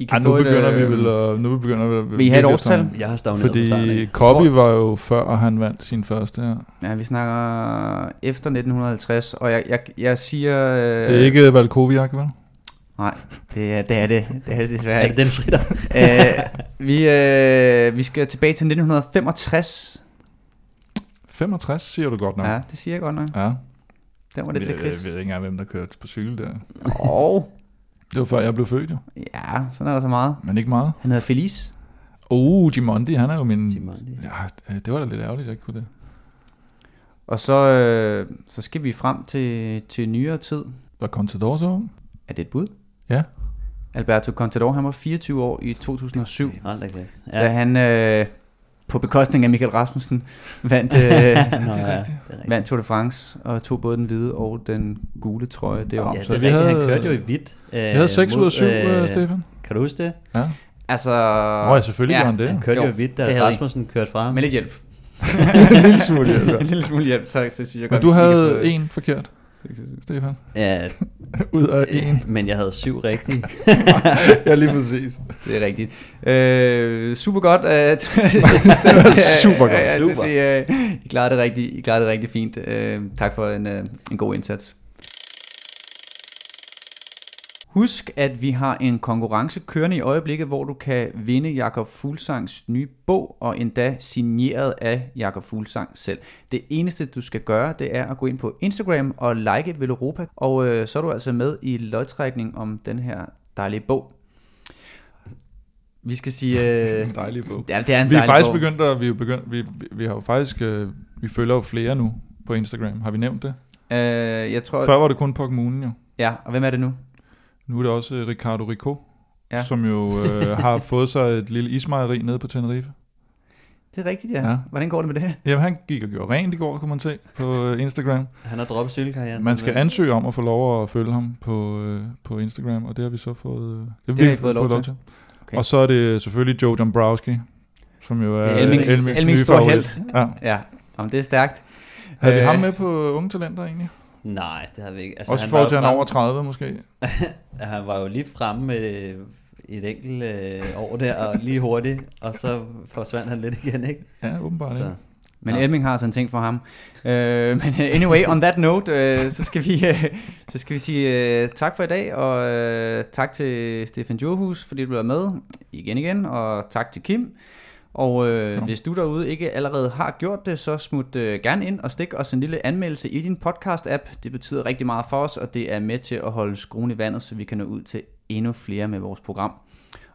I Ej, nu et, begynder vi øh, vel. Nu begynder vi Vil I have et årstal? Jeg har starten Fordi. Copy var jo før, og han vandt sin første her. Ja, vi snakker efter 1950, og jeg, jeg, jeg siger... Øh, Det er ikke Valkoviak, vel? Nej, det er det, er det, det, er det desværre Er ikke. det den ritter? [laughs] øh, vi, øh, vi skal tilbage til 1965. 65, siger du godt nok. Ja, det siger jeg godt nok. ja. Den var lidt jeg, jeg kris. ved ikke engang, hvem der kørte på cykel der. Og Det var før jeg blev født, jo. ja, sådan er der så meget. Men ikke meget. Han hedder Felice. Oh, Gimondi, han er jo min... Gimondi. Ja, det var da lidt ærgerligt, at jeg ikke kunne det. Og så, øh, så skal vi frem til, til nyere tid. Var Contador så ung? Er det et bud? Ja. Alberto Contador, han var 24 år i 2007, Hold da kæft. ja. da han øh, på bekostning af Michael Rasmussen vandt, øh, [laughs] Nå, det er rigtigt. vandt Tour de France og tog både den hvide og den gule trøje. Det var, Ja, Så det er vi rigtigt. havde- Han kørte jo i hvidt. Øh, Jeg havde 6 ud af 7, øh, Stefan. Kan du huske det? Ja. Altså, Nå ja, selvfølgelig ja, var han det. Han kørte jo, Jo, i hvidt, det da havde. Rasmussen kørte fra ham. med lidt hjælp. [laughs] en lille smule, ja. en lille smule hjælp, så, så synes jeg Men godt, du vi kan havde få- en forkert, Stefan. Ja, [laughs] Ud af en. men jeg havde syv rigtige. [laughs] ja, lige præcis. Det er rigtigt. Øh, super godt. Øh, [laughs] Super godt. Jeg synes, Super. I, øh, I, klarede det rigtig, I klarede det rigtig fint. Øh, tak for en, øh, en god indsats. Husk, at vi har en konkurrence kørende i øjeblikket, hvor du kan vinde Jakob Fuglsangs nye bog, og endda signeret af Jakob Fuglsang selv. Det eneste, du skal gøre, det er at gå ind på Instagram og like Veloropa, og øh, så er du altså med i lodtrækning om den her dejlige bog. Vi skal sige... [laughs] Øh, En dejlig bog. ja, det er en Vi er faktisk bog. begyndt at, vi er begyndt, vi, vi, vi har jo faktisk, øh, vi følger jo flere nu på Instagram. Har vi nævnt det? Øh, jeg tror, Før var det kun på kommunen jo. ja, og hvem er det nu? Nu er det også øh, Ricardo Rico, Ja. som jo øh, har [laughs] fået sig et lille ismejeri nede på Tenerife. Det er rigtigt, ja. Ja. Hvordan går det med det? Jamen, han gik og gjorde rent i går, kunne man se på øh, Instagram. Han har droppet cykelkarrieren. Man skal ansøge om at få lov at følge ham på, øh, på Instagram, og det har vi så fået, øh, det har Det har vi I fået lov til. Okay. Okay. Og så er det selvfølgelig Joe Dombrowski, som jo er Elmings- Elmings Elmings nye store favorit. helt. Ja. Ja, Jamen, det er stærkt. Havde vi Øh, ham med på Unge Talenter egentlig? Nej, det har vi ikke. Altså, Også i han forhold til, var han er jo over 30 måske. frem- [laughs] Han var jo lige fremme med et enkelt øh, år der, og lige hurtigt, og så forsvandt han lidt igen, ikke? Ja, åbenbart. Så, Så. Men Nå. Elming har altså en ting for ham. Øh, men øh, anyway, on that note, øh, så, skal vi, øh, så skal vi sige øh, tak for i dag, og øh, tak til Stefan Johus, fordi du blev med igen igen, og tak til Kim. Og øh, hvis du derude ikke allerede har gjort det, så smut øh, gerne ind og stik os en lille anmeldelse i din podcast-app. Det betyder rigtig meget for os, og det er med til at holde skruen i vandet, så vi kan nå ud til endnu flere med vores program.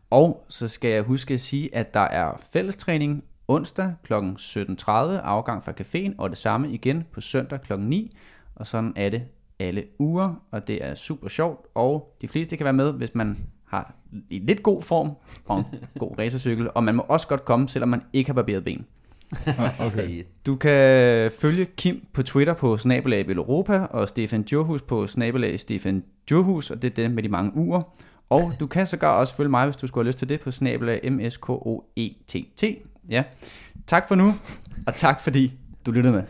Og så skal jeg huske at sige, at der er fællestræning onsdag kl. 17.30, afgang fra caféen, og det samme igen på søndag kl. 9. Og sådan er det alle uger, og det er super sjovt, og de fleste kan være med, hvis man har i lidt god form og en god [laughs] racercykel, og man må også godt komme, selvom man ikke har barberet ben. [laughs] Okay. Du kan følge Kim på Twitter på snabelag Europa, og Stefan Johus på snabelag Stefan Johus, og det er det med de mange uger. Og du kan sågar også følge mig, hvis du skulle have lyst til det, på snabelag MSKOETT. Ja. Tak for nu, og tak fordi du lyttede med.